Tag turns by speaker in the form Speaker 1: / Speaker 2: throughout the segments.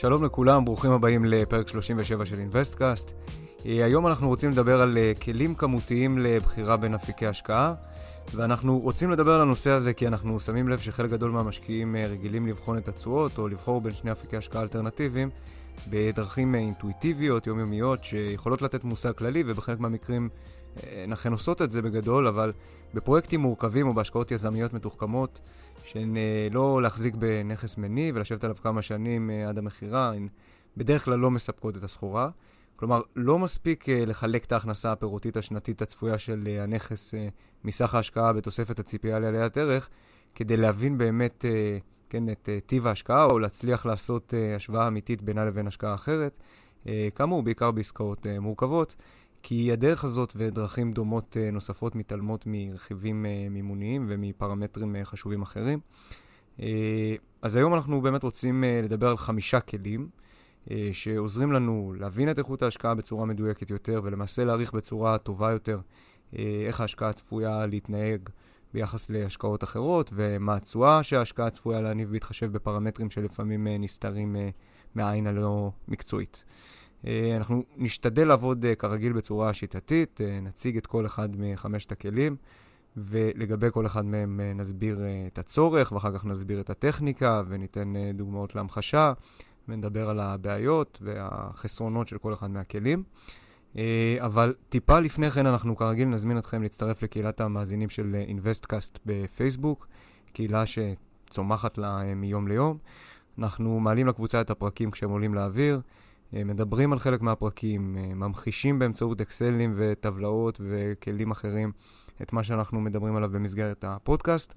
Speaker 1: שלום לכולם, ברוכים הבאים לפרק 37 של אינוויסטקאסט. אה, היום אנחנו רוצים לדבר על אה, כלים כמותיים לבחירה בין אפיקי השקעה, ואנחנו רוצים לדבר על הנושא הזה כי אנחנו שמים לב שחלק גדול מהמשקיעים אה, רגילים לבחון את התשואות או לבחור בין שני אפיקי השקעה אלטרנטיביים בדרכים אינטואיטיביות, יומיומיות, שיכולות לתת מושג כללי, ובחלק מהמקרים הן אכן עושות את זה בגדול, אבל בפרויקטים מורכבים או בהשקעות יזמיות מתוחכמות, שהן לא להחזיק בנכס מניב ולשבת עליו כמה שנים עד המכירה, הן בדרך כלל לא מספקות את הסחורה. כלומר, לא מספיק לחלק את ההכנסה הפירותית השנתית הצפויה של הנכס מסך ההשקעה בתוספת הציפייה לעליית ערך, כדי להבין באמת כן, את טיב ההשקעה, או להצליח לעשות השוואה אמיתית בינה לבין השקעה אחרת. כאמור, בעיקר בעסקאות מורכבות, כי הדרך הזאת ודרכים דומות uh, נוספות מתעלמות מרכיבים uh, מימוניים ומפרמטרים uh, חשובים אחרים. אז היום אנחנו באמת רוצים לדבר על חמישה כלים. אה, שעוזרים לנו להבין את איכות ההשקעה בצורה מדויקת יותר, ולמעשה להעריך בצורה טובה יותר אה, איך ההשקעה צפויה להתנהג ביחס להשקעות אחרות, ומה התשואה שההשקעה צפויה להניב בהתחשב בפרמטרים שלפעמים אה, נסתרים מהעין הלא מקצועית. אנחנו נשתדל לעבוד כרגיל בצורה שיטתית, נציג את כל אחד מחמשת הכלים, ולגבי כל אחד מהם נסביר את הצורך, ואחר כך נסביר את הטכניקה, וניתן דוגמאות להמחשה. ונדבר על הבעיות והחסרונות של כל אחד מהכלים. אה, אבל טיפה לפני כן אנחנו כרגיל נזמין אתכם להצטרף לקהילת המאזינים של אינוויסטקאסט בפייסבוק, קהילה שצומחת לה אה, מיום ליום. אנחנו מעלים לקבוצה את הפרקים כשהם עולים לאוויר, אה, מדברים על חלק מהפרקים, ממחישים באמצעות אקסלים וטבלאות וכלים אחרים את מה שאנחנו מדברים עליו במסגרת הפודקאסט.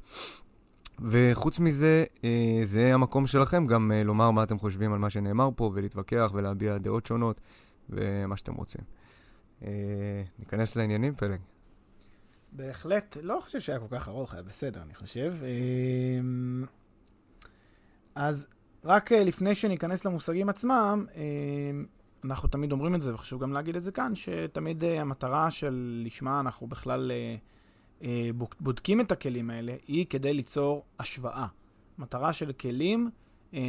Speaker 1: וחוץ מזה, אה, זה המקום שלכם גם אה, לומר מה אתם חושבים על מה שנאמר פה, ולהתווכח ולהביע דעות שונות, ומה שאתם רוצים. אה, ניכנס לעניינים, פלג.
Speaker 2: בהחלט, לא חושב שהיה כל כך ארוך, היה בסדר, אני חושב. אז רק לפני שניכנס למושגים עצמם, אנחנו תמיד אומרים את זה, וחשוב גם להגיד את זה כאן, שתמיד המטרה של לשמה אנחנו בכלל אה, בודקים את הכלים האלה, היא כדי ליצור השוואה. מטרה של כלים, אה,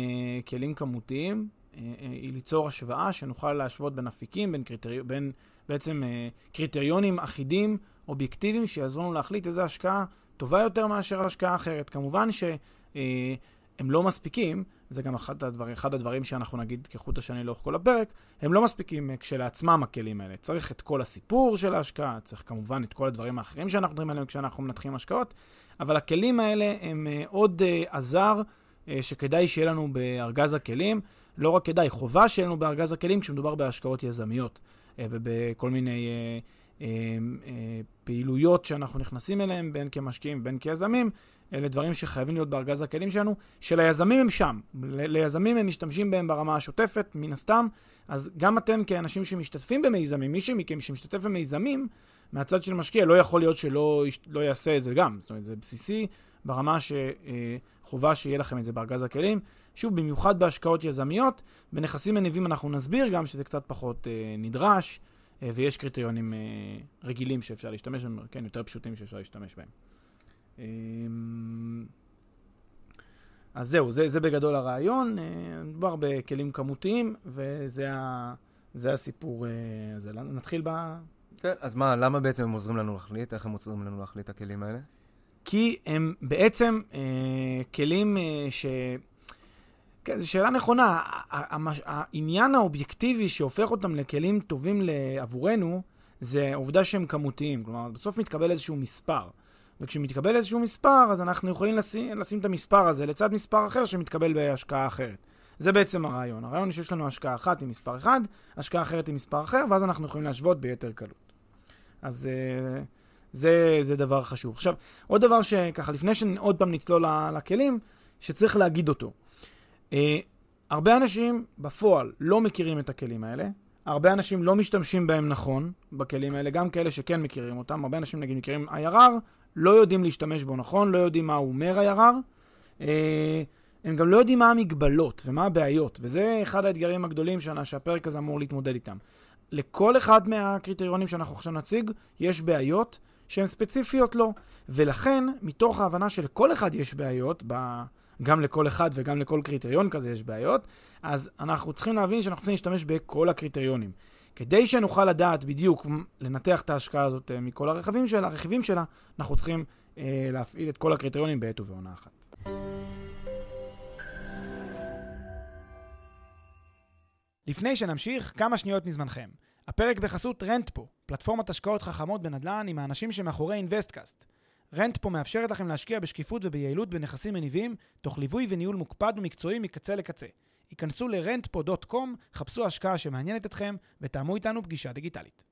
Speaker 2: כלים כמותיים, אה, היא ליצור השוואה שנוכל להשוות בין אפיקים, בין, קריטרי... בין בעצם קריטריונים אחידים, אובייקטיביים, שיעזרו לנו להחליט איזה השקעה טובה יותר מאשר השקעה אחרת. כמובן שהם לא מספיקים, זה גם אחד, הדבר, אחד הדברים שאנחנו נגיד כחוט השני לאורך כל הפרק, הם לא מספיקים אה, כשלעצמם הכלים האלה. צריך את כל הסיפור של ההשקעה, צריך כמובן את כל הדברים האחרים שאנחנו מדברים עליהם כשאנחנו מנתחים השקעות, אבל הכלים האלה הם uh, עוד uh, עזר שכדאי שיהיה לנו בארגז הכלים. לא רק כדאי, חובה שיהיה לנו בארגז הכלים כשמדובר בהשקעות יזמיות ובכל מיני... פעילויות שאנחנו נכנסים אליהן, בין כמשקיעים בין כיזמים, אלה דברים שחייבים להיות בארגז הכלים שלנו, שליזמים הם שם. ליזמים הם משתמשים בהם ברמה השוטפת, מן הסתם. אז גם אתם כאנשים שמשתתפים במיזמים, מישהו מכם שמשתתף במיזמים, מהצד של משקיע, לא יכול להיות שלא לא יעשה את זה גם. זאת אומרת, זה בסיסי ברמה שחובה שיהיה לכם את זה בארגז הכלים. שוב, במיוחד בהשקעות יזמיות, בנכסים מניבים אנחנו נסביר גם שזה קצת פחות אה, נדרש, אה, ויש קריטריונים אה, רגילים שאפשר להשתמש בהם, כן, יותר פשוטים שאפשר להשתמש בהם. אמ, אז זהו, זה, זה בגדול הרעיון. אה, מדובר בכלים כמותיים, וזה ה, זה הסיפור הזה. אה, נתחיל ב...
Speaker 1: כן, אז מה, למה בעצם הם עוזרים לנו להחליט? איך הם עוזרים לנו להחליט את הכלים האלה?
Speaker 2: כי הם בעצם אה, כלים אה, ש... כן, זו שאלה נכונה. העניין האובייקטיבי שהופך אותם לכלים טובים עבורנו, זה העובדה שהם כמותיים. כלומר, בסוף מתקבל איזשהו מספר. וכשמתקבל איזשהו מספר, אז אנחנו יכולים לשים, לשים את המספר הזה לצד מספר אחר שמתקבל בהשקעה אחרת. זה בעצם הרעיון. הרעיון הוא שיש לנו השקעה אחת עם מספר אחד, השקעה אחרת עם מספר אחר, ואז אנחנו יכולים להשוות ביתר קלות. אז uh, זה, זה דבר חשוב. עכשיו, עוד דבר שככה, לפני שעוד פעם נצלול לכלים, שצריך להגיד אותו. Uh, הרבה אנשים בפועל לא מכירים את הכלים האלה, הרבה אנשים לא משתמשים בהם נכון, בכלים האלה, גם כאלה שכן מכירים אותם. הרבה אנשים, נגיד, מכירים IRR, לא יודעים להשתמש בו נכון, לא יודעים מה הוא אומר IRR. אה, הם גם לא יודעים מה המגבלות ומה הבעיות, וזה אחד האתגרים הגדולים שנה שהפרק הזה אמור להתמודד איתם. לכל אחד מהקריטריונים שאנחנו עכשיו נציג, יש בעיות שהן ספציפיות לו, ולכן, מתוך ההבנה שלכל אחד יש בעיות, ב... גם לכל אחד וגם לכל קריטריון כזה יש בעיות, אז אנחנו צריכים להבין שאנחנו צריכים להשתמש בכל הקריטריונים. כדי שנוכל לדעת בדיוק, לנתח את ההשקעה הזאת אה, מכל הרכיבים שלה, הרכיבים שלה, אנחנו צריכים אה, להפעיל את כל הקריטריונים בעת ובעונה אחת. לפני שנמשיך, כמה שניות מזמנכם. הפרק בחסות רנטפו, פלטפורמת השקעות חכמות בנדל"ן עם האנשים שמאחורי אינוויסטקאסט. רנטפו מאפשרת לכם להשקיע בשקיפות וביעילות בנכסים מניבים, תוך ליווי וניהול מוקפד ומקצועי מקצה לקצה. היכנסו ל-rentpo.com, חפשו השקעה שמעניינת אתכם ותאמו איתנו פגישה דיגיטלית.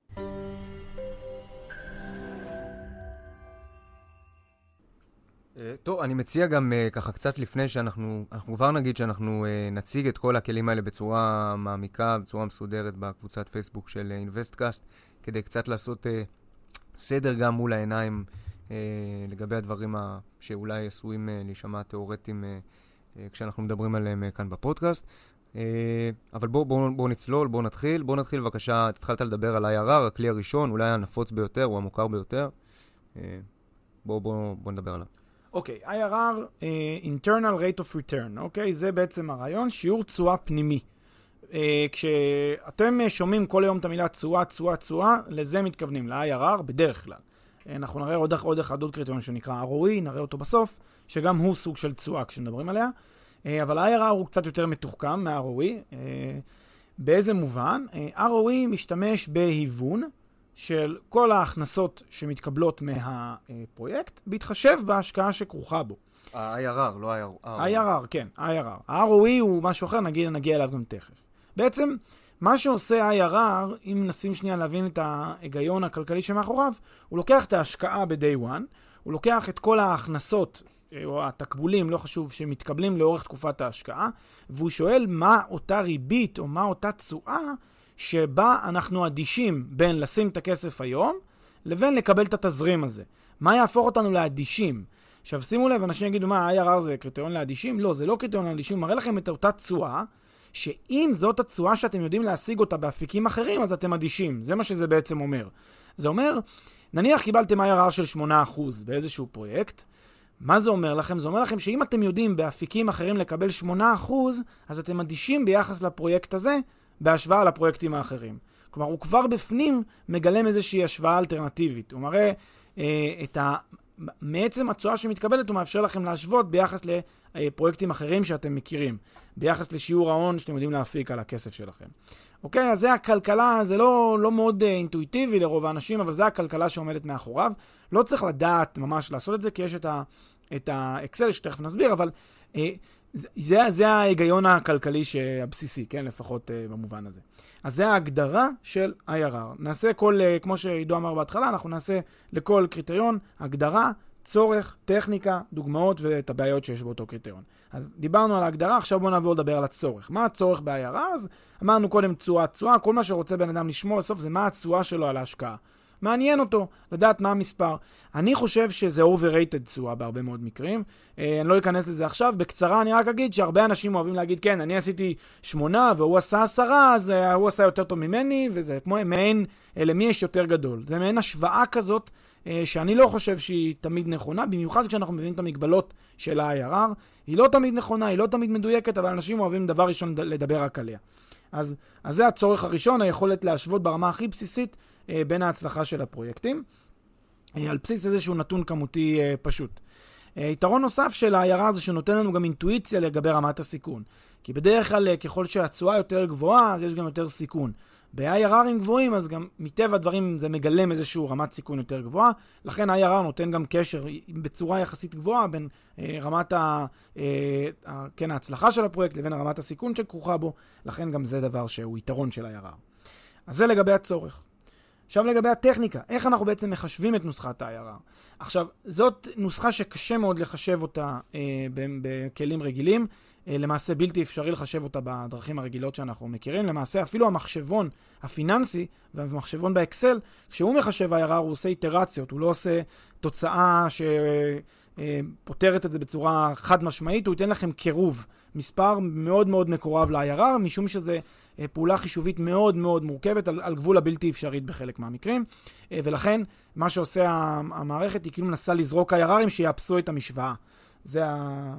Speaker 1: אה, טוב, אני מציע גם uh, ככה קצת לפני שאנחנו, אנחנו כבר נגיד שאנחנו uh, נציג את כל הכלים האלה בצורה מעמיקה, בצורה מסודרת בקבוצת פייסבוק של אינוויסטקאסט, כדי קצת לעשות סדר גם מול העיניים לגבי הדברים שאולי עשויים להישמע תיאורטיים כשאנחנו מדברים עליהם uh, כאן בפודקאסט. Uh, אבל בואו בוא, בוא נצלול, בואו נתחיל. בואו נתחיל בבקשה, התחלת לדבר על IRR, הכלי הראשון, אולי הנפוץ ביותר, הוא המוכר ביותר. בואו בוא, בוא נדבר עליו.
Speaker 2: אוקיי, okay, IRR, uh, internal rate of return, אוקיי? Okay? זה בעצם הרעיון, שיעור תשואה פנימי. Uh, כשאתם שומעים כל היום את המילה תשואה, תשואה, תשואה, לזה מתכוונים, ל-IRR בדרך כלל. Uh, אנחנו נראה עוד, עוד אחד, עוד קריטריון שנקרא ROE, נראה אותו בסוף, שגם הוא סוג של תשואה כשמדברים עליה. Uh, אבל ה-IRR הוא קצת יותר מתוחכם מה-ROE. Uh, באיזה מובן? Uh, ROE משתמש בהיוון. של כל ההכנסות שמתקבלות מהפרויקט, בהתחשב בהשקעה שכרוכה בו.
Speaker 1: ה-IRR, לא
Speaker 2: ה-IRR. IRR, כן, IRR. ה-ROE הוא משהו אחר, נגיד, נגיע אליו גם תכף. בעצם, מה שעושה IRR, אם נשים שנייה להבין את ההיגיון הכלכלי שמאחוריו, הוא לוקח את ההשקעה ב-day one, הוא לוקח את כל ההכנסות אה, או התקבולים, לא חשוב, שמתקבלים לאורך תקופת ההשקעה, והוא שואל מה אותה ריבית או מה אותה תשואה שבה אנחנו אדישים בין לשים את הכסף היום, לבין לקבל את התזרים הזה. מה יהפוך אותנו לאדישים? עכשיו שימו לב, אנשים יגידו, מה, IRR זה קריטריון לאדישים? לא, זה לא קריטריון לאדישים, הוא מראה לכם את אותה תשואה, שאם זאת התשואה שאתם יודעים להשיג אותה באפיקים אחרים, אז אתם אדישים. זה מה שזה בעצם אומר. זה אומר, נניח קיבלתם IRR של 8% באיזשהו פרויקט, מה זה אומר לכם? זה אומר לכם שאם אתם יודעים באפיקים אחרים לקבל 8%, אז אתם אדישים ביחס לפרויקט הזה, בהשוואה לפרויקטים האחרים. כלומר, הוא כבר בפנים מגלם איזושהי השוואה אלטרנטיבית. הוא מראה אה, את ה... מעצם התשואה שמתקבלת, הוא מאפשר לכם להשוות ביחס לפרויקטים אחרים שאתם מכירים, ביחס לשיעור ההון שאתם יודעים להפיק על הכסף שלכם. אוקיי, אז זה הכלכלה, זה לא, לא מאוד אה, אינטואיטיבי לרוב האנשים, אבל זה הכלכלה שעומדת מאחוריו. לא צריך לדעת ממש לעשות את זה, כי יש את, ה, את האקסל שתכף נסביר, אבל אה, זה, זה ההיגיון הכלכלי הבסיסי, כן? לפחות uh, במובן הזה. אז זה ההגדרה של IRR. נעשה כל, uh, כמו שעידו אמר בהתחלה, אנחנו נעשה לכל קריטריון הגדרה, צורך, טכניקה, דוגמאות ואת הבעיות שיש באותו קריטריון. אז דיברנו על ההגדרה, עכשיו בואו נעבור לדבר על הצורך. מה הצורך ב-IRR? אז אמרנו קודם תשואה, תשואה, כל מה שרוצה בן אדם לשמור בסוף זה מה התשואה שלו על ההשקעה. מעניין אותו לדעת מה המספר. אני חושב שזה overrated תשואה בהרבה מאוד מקרים. אה, אני לא אכנס לזה עכשיו. בקצרה אני רק אגיד שהרבה אנשים אוהבים להגיד, כן, אני עשיתי שמונה והוא עשה עשרה, אז אה, הוא עשה יותר טוב ממני, וזה כמו מעין, אה, למי יש יותר גדול. זה מעין השוואה כזאת. שאני לא חושב שהיא תמיד נכונה, במיוחד כשאנחנו מבינים את המגבלות של ה-IRR. היא לא תמיד נכונה, היא לא תמיד מדויקת, אבל אנשים אוהבים דבר ראשון לדבר רק עליה. אז, אז זה הצורך הראשון, היכולת להשוות ברמה הכי בסיסית בין ההצלחה של הפרויקטים, אה, על בסיס איזשהו נתון כמותי אה, פשוט. יתרון נוסף של ה-IRR זה שנותן לנו גם אינטואיציה לגבי רמת הסיכון. כי בדרך כלל ככל שהתשואה יותר גבוהה, אז יש גם יותר סיכון. ב-IRRים גבוהים, אז גם מטבע הדברים זה מגלם איזושהי רמת סיכון יותר גבוהה, לכן IRR נותן גם קשר בצורה יחסית גבוהה בין אה, רמת ה, אה, ה, כן, ההצלחה של הפרויקט לבין רמת הסיכון שכרוכה בו, לכן גם זה דבר שהוא יתרון של IRR. אז זה לגבי הצורך. עכשיו לגבי הטכניקה, איך אנחנו בעצם מחשבים את נוסחת ה-IRR? עכשיו, זאת נוסחה שקשה מאוד לחשב אותה אה, בכלים רגילים. אה, למעשה בלתי אפשרי לחשב אותה בדרכים הרגילות שאנחנו מכירים. למעשה אפילו המחשבון הפיננסי והמחשבון באקסל, כשהוא מחשב IRR הוא עושה איטרציות, הוא לא עושה תוצאה שפותרת את זה בצורה חד משמעית, הוא ייתן לכם קירוב, מספר מאוד מאוד מקורב ל-IRR, משום שזה אה, פעולה חישובית מאוד מאוד מורכבת על, על גבול הבלתי אפשרית בחלק מהמקרים, אה, ולכן מה שעושה המערכת היא כאילו מנסה לזרוק IRRים שיאפסו את המשוואה. זה, ה...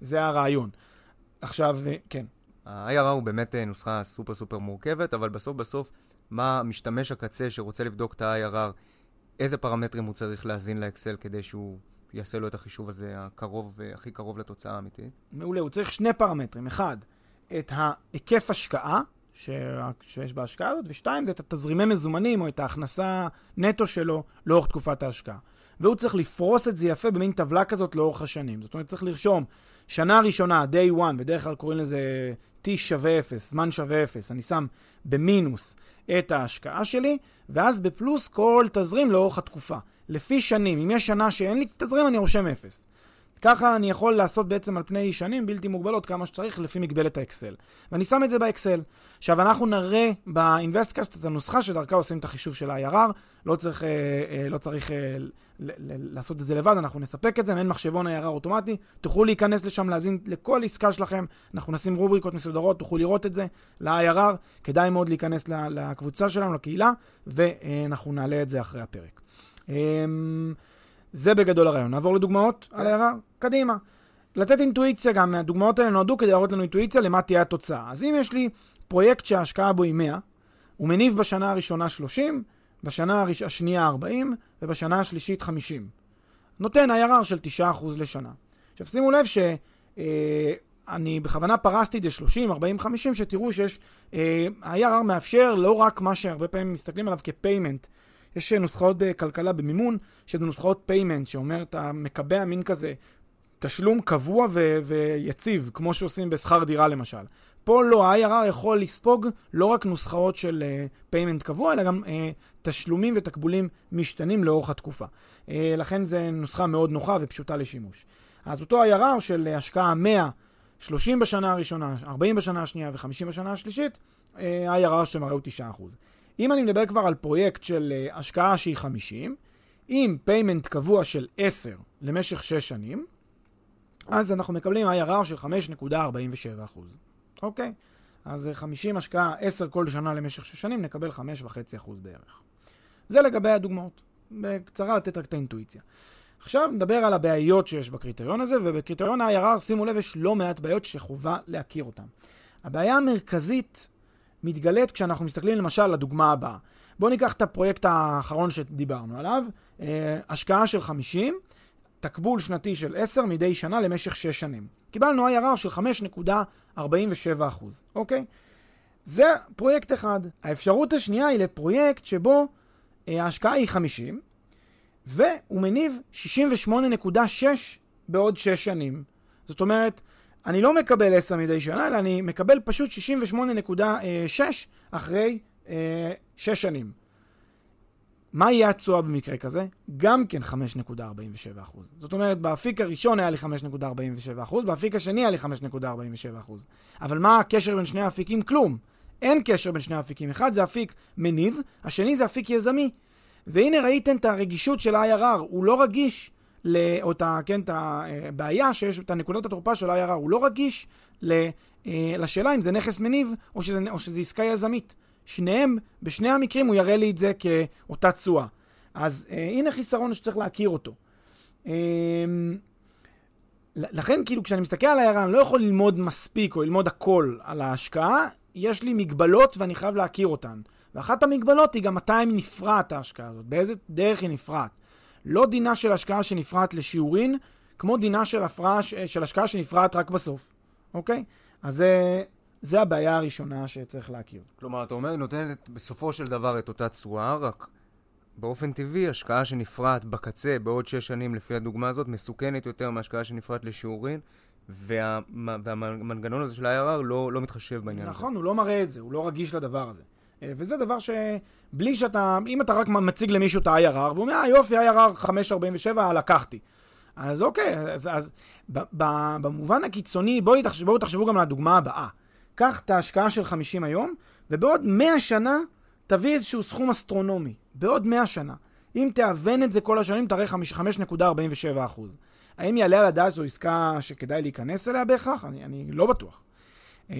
Speaker 2: זה הרעיון. עכשיו, אה, כן.
Speaker 1: ה-IRR הוא באמת נוסחה סופר סופר מורכבת, אבל בסוף בסוף, מה משתמש הקצה שרוצה לבדוק את ה-IRR, איזה פרמטרים הוא צריך להזין לאקסל כדי שהוא יעשה לו את החישוב הזה הקרוב, הכי קרוב לתוצאה האמיתית?
Speaker 2: מעולה, הוא צריך שני פרמטרים. אחד, את ההיקף השקעה ש... שיש בהשקעה הזאת, ושתיים, זה את התזרימי מזומנים או את ההכנסה נטו שלו לאורך תקופת ההשקעה. והוא צריך לפרוס את זה יפה במין טבלה כזאת לאורך השנים. זאת אומרת, צריך לרשום שנה ראשונה, day one, בדרך כלל קוראים לזה t שווה 0, זמן שווה 0, אני שם במינוס את ההשקעה שלי, ואז בפלוס כל תזרים לאורך התקופה. לפי שנים, אם יש שנה שאין לי תזרים, אני רושם 0. ככה אני יכול לעשות בעצם על פני שנים בלתי מוגבלות כמה שצריך לפי מגבלת האקסל. ואני שם את זה באקסל. עכשיו, אנחנו נראה באינבסטקאסט את הנוסחה שדרכה עושים את החישוב של ה-IRR. לא צריך, אה, אה, לא צריך אה, לעשות את זה לבד, אנחנו נספק את זה, מעין מחשבון IRR אוטומטי. תוכלו להיכנס לשם, להזין לכל עסקה שלכם. אנחנו נשים רובריקות מסודרות, תוכלו לראות את זה ל-IRR. כדאי מאוד להיכנס לקבוצה שלנו, לקהילה, ואנחנו נעלה את זה אחרי הפרק. זה בגדול הרעיון. נעבור לדוגמאות על כן. הערה? קדימה. לתת אינטואיציה גם, הדוגמאות האלה נועדו כדי להראות לנו אינטואיציה למה תהיה התוצאה. אז אם יש לי פרויקט שההשקעה בו היא 100, הוא מניב בשנה הראשונה 30, בשנה הראש... השנייה 40, ובשנה השלישית 50. נותן IRR של 9% לשנה. עכשיו שימו לב שאני אה, בכוונה פרסתי את זה 30, 40, 50, שתראו שיש, אה, ה-IRR מאפשר לא רק מה שהרבה פעמים מסתכלים עליו כ payment, יש נוסחאות בכלכלה במימון, שזה נוסחאות payment, שאומר אתה מקבע מין כזה תשלום קבוע ו- ויציב, כמו שעושים בשכר דירה למשל. פה לא, ה-IRR יכול לספוג לא רק נוסחאות של payment uh, קבוע, אלא גם uh, תשלומים ותקבולים משתנים לאורך התקופה. Uh, לכן זו נוסחה מאוד נוחה ופשוטה לשימוש. אז אותו IRR של uh, השקעה 100, 30 בשנה הראשונה, 40 בשנה השנייה ו-50 בשנה השלישית, uh, ה-IRR שמראה הוא 9%. אם אני מדבר כבר על פרויקט של uh, השקעה שהיא 50, עם payment קבוע של 10 למשך 6 שנים, אז אנחנו מקבלים IRR של 5.47%. אוקיי? אז 50 השקעה, 10 כל שנה למשך 6 שנים, נקבל 5.5% בערך. זה לגבי הדוגמאות. בקצרה לתת רק את האינטואיציה. עכשיו נדבר על הבעיות שיש בקריטריון הזה, ובקריטריון ה-IRR, שימו לב, יש לא מעט בעיות שחובה להכיר אותן. הבעיה המרכזית מתגלית כשאנחנו מסתכלים למשל על הדוגמה הבאה. בואו ניקח את הפרויקט האחרון שדיברנו עליו, אה, השקעה של 50, תקבול שנתי של 10 מדי שנה למשך 6 שנים. קיבלנו IRR של 5.47%, אוקיי? זה פרויקט אחד. האפשרות השנייה היא לפרויקט שבו אה, ההשקעה היא 50, והוא מניב 68.6 בעוד 6 שנים. זאת אומרת, אני לא מקבל 10 מדי שנה, אלא אני מקבל פשוט 68.6 אחרי אה, 6 שנים. מה יהיה התשואה במקרה כזה? גם כן 5.47%. זאת אומרת, באפיק הראשון היה לי 5.47%, באפיק השני היה לי 5.47%. אבל מה הקשר בין שני האפיקים? כלום. אין קשר בין שני האפיקים. אחד זה אפיק מניב, השני זה אפיק יזמי. והנה ראיתם את הרגישות של ה-IRR, הוא לא רגיש לאותה, כן, את הבעיה שיש, את הנקודת התורפה של ה-IRR, הוא לא רגיש אה, לשאלה אם זה נכס מניב או שזה, או שזה עסקה יזמית. שניהם, בשני המקרים הוא יראה לי את זה כאותה תשואה. אז אה, הנה חיסרון שצריך להכיר אותו. אה, לכן, כאילו, כשאני מסתכל על הערה, אני לא יכול ללמוד מספיק או ללמוד הכל על ההשקעה, יש לי מגבלות ואני חייב להכיר אותן. ואחת המגבלות היא גם מתי נפרעת ההשקעה הזאת, באיזה דרך היא נפרעת. לא דינה של השקעה שנפרעת לשיעורין, כמו דינה של, הפרעה, של השקעה שנפרעת רק בסוף, אוקיי? אז זה זה הבעיה הראשונה שצריך להכיר.
Speaker 1: כלומר, אתה אומר, היא נותנת בסופו של דבר את אותה תשואה, רק באופן טבעי, השקעה שנפרעת בקצה בעוד שש שנים, לפי הדוגמה הזאת, מסוכנת יותר מהשקעה שנפרעת לשיעורין, וה, והמנגנון הזה של ה-IRR לא, לא מתחשב בעניין
Speaker 2: נכון, הזה. נכון, הוא לא מראה את זה, הוא לא רגיש לדבר הזה. אה, וזה דבר שבלי שאתה, אם אתה רק מציג למישהו את ה-IRR, והוא אומר, אה יופי, IRR 5.47, לקחתי. אז אוקיי, אז, אז ב, ב, במובן הקיצוני, בואו תחשב, בוא תחשבו גם על הדוגמה הבאה. קח את ההשקעה של 50 היום, ובעוד 100 שנה תביא איזשהו סכום אסטרונומי. בעוד 100 שנה. אם תאבן את זה כל השנים, תראה 5.47 האם יעלה על הדעת שזו עסקה שכדאי להיכנס אליה בהכרח? אני, אני לא בטוח. אה,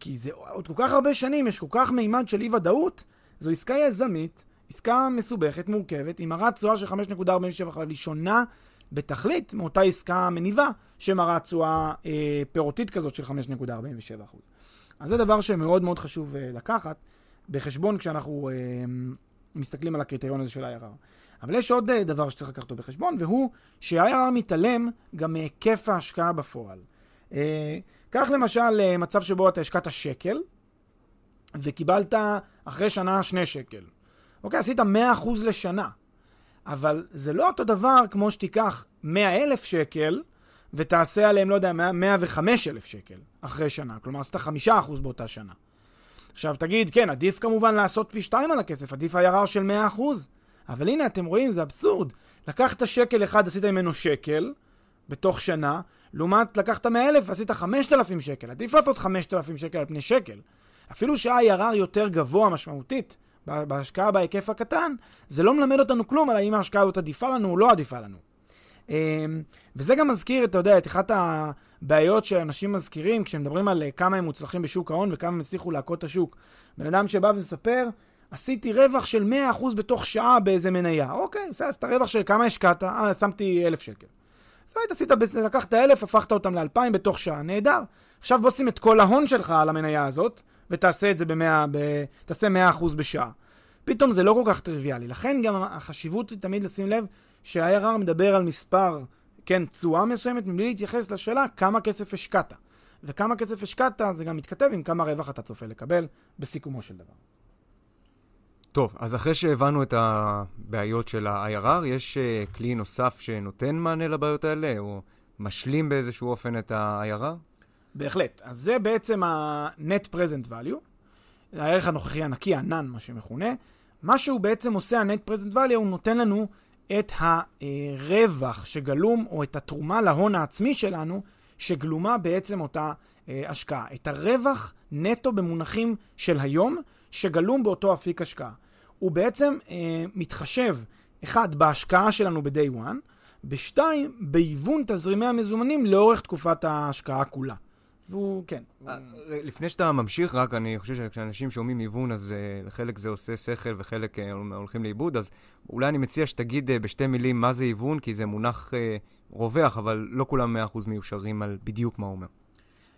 Speaker 2: כי זה עוד כל כך הרבה שנים, יש כל כך מימד של אי-ודאות, זו עסקה יזמית, עסקה מסובכת, מורכבת, עם מראה תשואה של 5.47, אבל היא שונה בתכלית מאותה עסקה מניבה, שמראה תשואה אה, פירותית כזאת של 5.47%. אז זה דבר שמאוד מאוד חשוב אה, לקחת בחשבון כשאנחנו אה, מסתכלים על הקריטריון הזה של ה-IRR. אבל יש עוד אה, דבר שצריך לקחת אותו בחשבון, והוא שה-IRR מתעלם גם מהיקף ההשקעה בפועל. אה, קח למשל אה, מצב שבו אתה השקעת שקל, וקיבלת אחרי שנה שני שקל. אוקיי, עשית 100% לשנה. אבל זה לא אותו דבר כמו שתיקח 100 אלף שקל, ותעשה עליהם, לא יודע, 105 אלף שקל אחרי שנה. כלומר, עשית 5% באותה שנה. עכשיו תגיד, כן, עדיף כמובן לעשות פי 2 על הכסף, עדיף IRR של 100%. אבל הנה, אתם רואים, זה אבסורד. לקחת שקל אחד, עשית ממנו שקל, בתוך שנה, לעומת לקחת 100 אלף, עשית 5,000 שקל. עדיף לעשות 5,000 שקל על פני שקל. אפילו שה-IRR יותר גבוה משמעותית בהשקעה בהיקף הקטן, זה לא מלמד אותנו כלום על האם ההשקעה הזאת עדיפה לנו או לא עדיפה לנו. אמ, וזה גם מזכיר, אתה יודע, את אחת הבעיות שאנשים מזכירים כשהם מדברים על אה, כמה הם מוצלחים בשוק ההון וכמה הם הצליחו להכות את השוק. בן אדם שבא ומספר, עשיתי רווח של 100% בתוך שעה באיזה מניה. אוקיי, בסדר, אז את הרווח של כמה השקעת? אה, שמתי 1,000 שקל. אז היית עשית, לקחת 1,000, הפכת אותם ל-2,000 בתוך שעה, נהדר. עכשיו בוא שים את כל ההון שלך על המניה הזאת, ותעשה את זה ב-100, ב... תעשה 100% בשעה. פתאום זה לא כל כך טריוויאלי. לכן גם החשיבות היא תמיד לשים לב שה-IRR מדבר על מספר, כן, תשואה מסוימת, מבלי להתייחס לשאלה כמה כסף השקעת. וכמה כסף השקעת זה גם מתכתב עם כמה רווח אתה צופה לקבל בסיכומו של דבר.
Speaker 1: טוב, אז אחרי שהבנו את הבעיות של ה-IRR, יש uh, כלי נוסף שנותן מענה לבעיות האלה, או משלים באיזשהו אופן את ה-IRR?
Speaker 2: בהחלט. אז זה בעצם ה-Net Present Value, הערך הנוכחי הנקי, ה-NAN, מה שמכונה. מה שהוא בעצם עושה, ה-Net Present Value, הוא נותן לנו את הרווח שגלום, או את התרומה להון העצמי שלנו, שגלומה בעצם אותה אה, השקעה. את הרווח נטו במונחים של היום, שגלום באותו אפיק השקעה. הוא בעצם אה, מתחשב, אחד, בהשקעה שלנו ב-day one, בשתיים, בהיוון תזרימי המזומנים לאורך תקופת ההשקעה כולה. והוא, כן.
Speaker 1: אה, לפני שאתה ממשיך, רק אני חושב שכשאנשים שומעים היוון, אז uh, לחלק זה עושה שכל וחלק uh, הולכים לאיבוד, אז אולי אני מציע שתגיד uh, בשתי מילים מה זה היוון, כי זה מונח רווח, אבל לא כולם 100% מיושרים על בדיוק מה הוא אומר.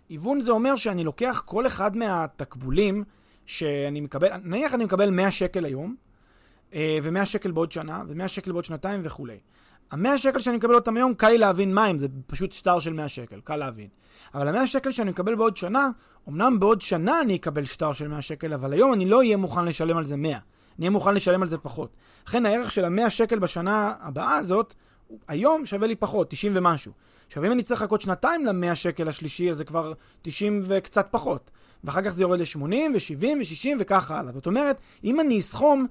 Speaker 2: היוון זה אומר שאני לוקח כל אחד מהתקבולים שאני מקבל, נניח אני מקבל 100 שקל היום, ו-100 שקל בעוד שנה, ו-100 שקל בעוד שנתיים וכולי. ה-100 שקל שאני מקבל אותם היום, קל לי להבין מה הם, זה פשוט שטר של 100 שקל, קל להבין. אבל ה-100 שקל שאני מקבל בעוד שנה, אמנם בעוד שנה אני אקבל שטר של 100 שקל, אבל היום אני לא אהיה מוכן לשלם על זה 100. אני אהיה מוכן לשלם על זה פחות. לכן הערך של ה-100 שקל בשנה הבאה הזאת, היום שווה לי פחות, 90 ומשהו. עכשיו, אם אני צריך לחכות שנתיים ל-100 שקל השלישי, אז זה כבר 90 וקצת פחות. ואחר כך זה יורד ל-80 ו-70 ו-60 וככה הלאה. זאת אומרת, אם אני אסכום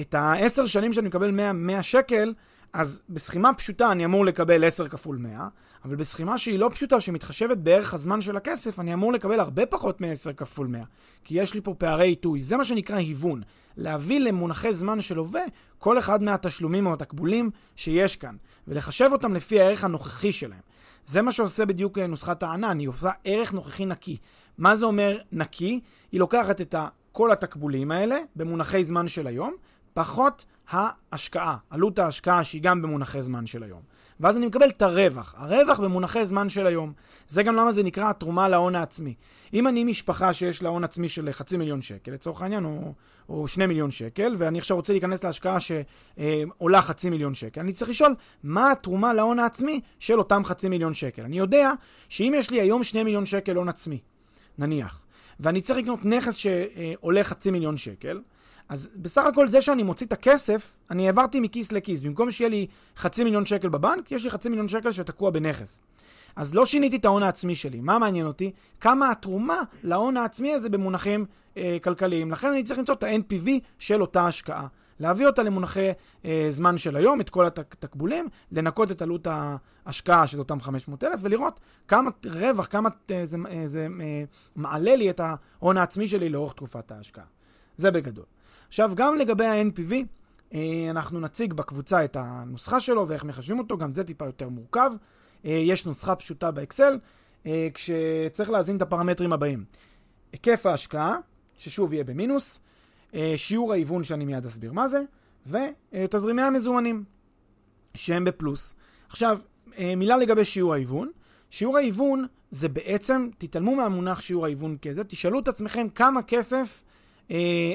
Speaker 2: את העשר שנים שאני מקבל 100, 100 שקל, אז בסכימה פשוטה אני אמור לקבל 10 כפול 100, אבל בסכימה שהיא לא פשוטה, שמתחשבת בערך הזמן של הכסף, אני אמור לקבל הרבה פחות מ-10 כפול 100. כי יש לי פה פערי עיתוי. זה מה שנקרא היוון. להביא למונחי זמן של הווה כל אחד מהתשלומים או התקבולים שיש כאן, ולחשב אותם לפי הערך הנוכחי שלהם. זה מה שעושה בדיוק נוסחת הענן, היא עושה ערך נוכחי נקי. מה זה אומר נקי? היא לוקחת את כל התקבולים האלה במונחי זמן של היום, פחות ההשקעה, עלות ההשקעה שהיא גם במונחי זמן של היום. ואז אני מקבל את הרווח, הרווח במונחי זמן של היום. זה גם למה זה נקרא התרומה להון העצמי. אם אני משפחה שיש לה הון עצמי של חצי מיליון שקל, לצורך העניין, או, או שני מיליון שקל, ואני עכשיו רוצה להיכנס להשקעה שעולה חצי מיליון שקל, אני צריך לשאול מה התרומה להון העצמי של אותם חצי מיליון שקל. אני יודע שאם יש לי היום שני מיליון שקל הון עצמי, נניח, ואני צריך לקנות נכס שעולה חצי מיליון שקל, אז בסך הכל זה שאני מוציא את הכסף, אני העברתי מכיס לכיס. במקום שיהיה לי חצי מיליון שקל בבנק, יש לי חצי מיליון שקל שתקוע בנכס. אז לא שיניתי את ההון העצמי שלי. מה מעניין אותי? כמה התרומה להון העצמי הזה במונחים אה, כלכליים. לכן אני צריך למצוא את ה-NPV של אותה השקעה. להביא אותה למונחי אה, זמן של היום, את כל התקבולים, לנקות את עלות ההשקעה של אותם 500,000 ולראות כמה רווח, כמה אה, זה, אה, זה אה, מעלה לי את ההון העצמי שלי לאורך תקופת ההשקעה. זה בגדול. עכשיו, גם לגבי ה-NPV, אה, אנחנו נציג בקבוצה את הנוסחה שלו ואיך מחשבים אותו, גם זה טיפה יותר מורכב. אה, יש נוסחה פשוטה באקסל, אה, כשצריך להזין את הפרמטרים הבאים. היקף ההשקעה, ששוב יהיה במינוס, שיעור ההיוון שאני מיד אסביר מה זה, ותזרימי המזומנים, שהם בפלוס. עכשיו, מילה לגבי שיעור ההיוון. שיעור ההיוון זה בעצם, תתעלמו מהמונח שיעור ההיוון כזה, תשאלו את עצמכם כמה כסף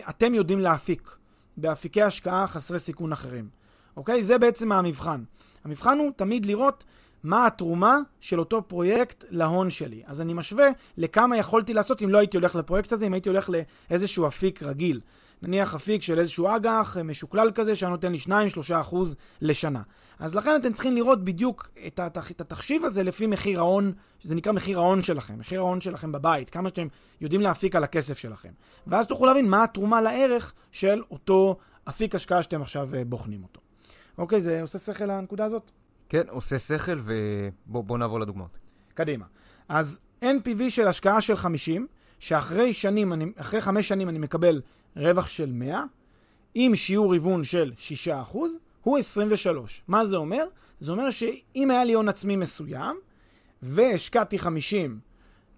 Speaker 2: אתם יודעים להפיק באפיקי השקעה חסרי סיכון אחרים. אוקיי? זה בעצם המבחן. המבחן הוא תמיד לראות מה התרומה של אותו פרויקט להון שלי. אז אני משווה לכמה יכולתי לעשות אם לא הייתי הולך לפרויקט הזה, אם הייתי הולך לאיזשהו אפיק רגיל. נניח אפיק של איזשהו אג"ח משוקלל כזה, שהיה נותן לי 2-3% לשנה. אז לכן אתם צריכים לראות בדיוק את, התח... את התחשיב הזה לפי מחיר ההון, שזה נקרא מחיר ההון שלכם, מחיר ההון שלכם בבית, כמה שאתם יודעים להפיק על הכסף שלכם. ואז תוכלו להבין מה התרומה לערך של אותו אפיק השקעה שאתם עכשיו אה, בוחנים אותו. אוקיי, זה עושה שכל לנקודה הזאת?
Speaker 1: כן, עושה שכל, ובואו נעבור לדוגמאות.
Speaker 2: קדימה. אז NPV של השקעה של 50, שאחרי שנים, אני, אחרי חמש שנים אני מקבל רווח של 100, עם שיעור היוון של 6%, הוא 23. מה זה אומר? זה אומר שאם היה לי הון עצמי מסוים, והשקעתי 50,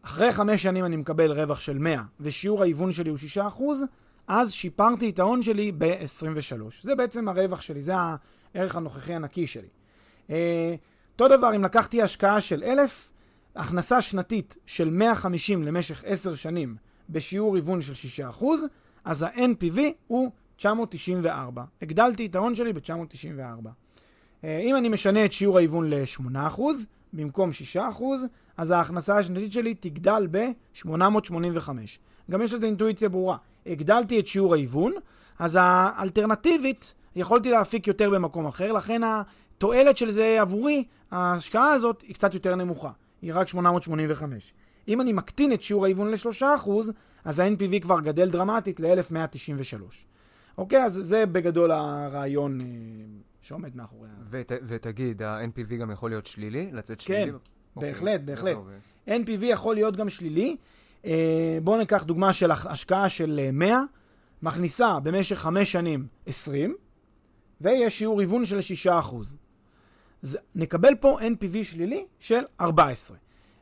Speaker 2: אחרי חמש שנים אני מקבל רווח של 100, ושיעור ההיוון שלי הוא 6%, אז שיפרתי את ההון שלי ב-23. זה בעצם הרווח שלי, זה הערך הנוכחי הנקי שלי. אה, אותו דבר, אם לקחתי השקעה של 1,000, הכנסה שנתית של 150 למשך 10 שנים בשיעור היוון של 6%, אז ה-NPV הוא 994. הגדלתי את ההון שלי ב-994. אה, אם אני משנה את שיעור ההיוון ל-8%, במקום 6%, אז ההכנסה השנתית שלי תגדל ב-885. גם יש לזה אינטואיציה ברורה. הגדלתי את שיעור ההיוון, אז האלטרנטיבית, יכולתי להפיק יותר במקום אחר, לכן התועלת של זה עבורי, ההשקעה הזאת, היא קצת יותר נמוכה. היא רק 885. אם אני מקטין את שיעור ההיוון ל-3%, אז ה-NPV כבר גדל דרמטית ל-1193. אוקיי, אז זה בגדול הרעיון אה, שעומד מאחורי ה...
Speaker 1: ות, ותגיד, ה-NPV גם יכול להיות שלילי? לצאת
Speaker 2: כן,
Speaker 1: שלילי?
Speaker 2: כן, אוקיי. בהחלט, בהחלט. NPV יכול להיות גם שלילי. אה, בואו ניקח דוגמה של השקעה של 100, אה, מכניסה במשך 5 שנים 20, ויש שיעור היוון של 6%. אז נקבל פה NPV שלילי של 14.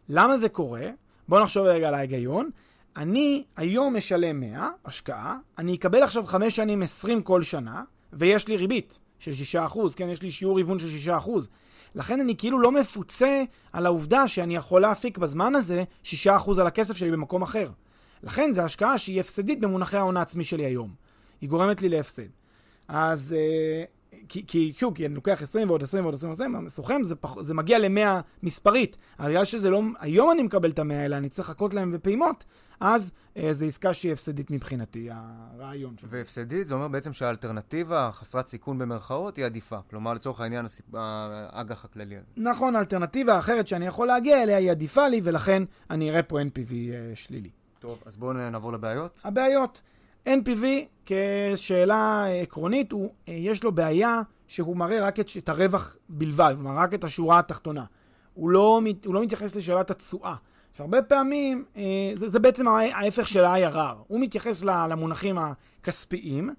Speaker 2: למה זה קורה? בואו נחשוב רגע על ההיגיון. אני היום משלם 100, השקעה, אני אקבל עכשיו 5 שנים 20 כל שנה, ויש לי ריבית של 6%, כן, יש לי שיעור היוון של 6%. לכן אני כאילו לא מפוצה על העובדה שאני יכול להפיק בזמן הזה 6% על הכסף שלי במקום אחר. לכן זו השקעה שהיא הפסדית במונחי ההון העצמי שלי היום. היא גורמת לי להפסד. אז אה, כי, כי שוב, כי אני לוקח 20 ועוד 20 ועוד 20 ועוד 20, סוכם, זה, פח, זה מגיע ל-100 מספרית. אבל בגלל שזה לא, היום אני מקבל את ה-100 האלה, אני צריך לחכות להם בפעימות, אז אה, זו עסקה שהיא הפסדית מבחינתי, הרעיון
Speaker 1: שלו. והפסדית זה אומר בעצם שהאלטרנטיבה, חסרת סיכון במרכאות, היא עדיפה. כלומר, לצורך העניין, האג"ח הכללי הזה.
Speaker 2: נכון, האלטרנטיבה האחרת שאני יכול להגיע אליה היא עדיפה לי, ולכן אני אראה פה NPV אה, שלילי.
Speaker 1: טוב, אז בואו נעבור לבעיות.
Speaker 2: הבעיות. NPV כשאלה עקרונית, הוא, אה, יש לו בעיה שהוא מראה רק את, את הרווח בלבד, כלומר רק את השורה התחתונה. הוא לא, הוא לא מתייחס לשאלת התשואה. שהרבה פעמים, אה, זה, זה בעצם ההפך של ה-IRR. הוא מתייחס למונחים הכספיים,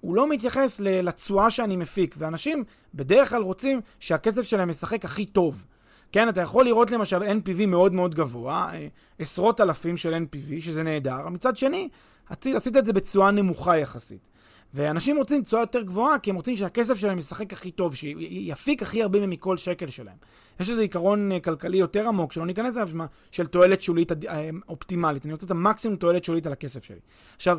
Speaker 2: הוא לא מתייחס לתשואה שאני מפיק, ואנשים בדרך כלל רוצים שהכסף שלהם ישחק הכי טוב. כן, אתה יכול לראות למשל NPV מאוד מאוד גבוה, אה, עשרות אלפים של NPV, שזה נהדר. מצד שני, עשית את זה בתשואה נמוכה יחסית. ואנשים רוצים תשואה יותר גבוהה, כי הם רוצים שהכסף שלהם ישחק הכי טוב, שיפיק הכי הרבה מכל שקל שלהם. יש איזה עיקרון אה, כלכלי יותר עמוק, שלא ניכנס אליו, של תועלת שולית אה, אופטימלית. אני רוצה את המקסימום תועלת שולית על הכסף שלי. עכשיו,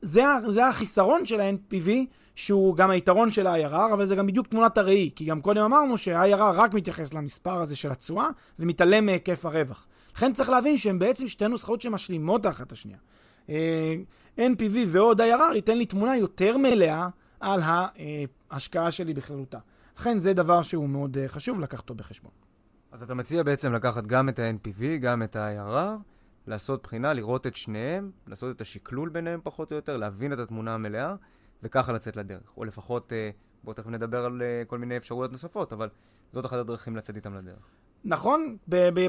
Speaker 2: זה, זה החיסרון של ה-NPV, שהוא גם היתרון של ה-IRR, אבל זה גם בדיוק תמונת הראי, כי גם קודם אמרנו שה-IRR רק מתייחס למספר הזה של התשואה, ומתעלם מהיקף הרווח. לכן צריך להבין שהן בעצם שתי נוסחאות שמשלימות האחת את השנייה. אה, NPV ועוד IRR ייתן לי תמונה יותר מלאה על ההשקעה שלי בכללותה. לכן זה דבר שהוא מאוד אה, חשוב לקחת אותו בחשבון.
Speaker 1: אז אתה מציע בעצם לקחת גם את ה-NPV, גם את ה-IRR, לעשות בחינה, לראות את שניהם, לעשות את השקלול ביניהם פחות או יותר, להבין את התמונה המלאה, וככה לצאת לדרך. או לפחות, אה, בואו תכף נדבר על כל מיני אפשרויות נוספות, אבל זאת אחת הדרכים לצאת איתם לדרך.
Speaker 2: נכון,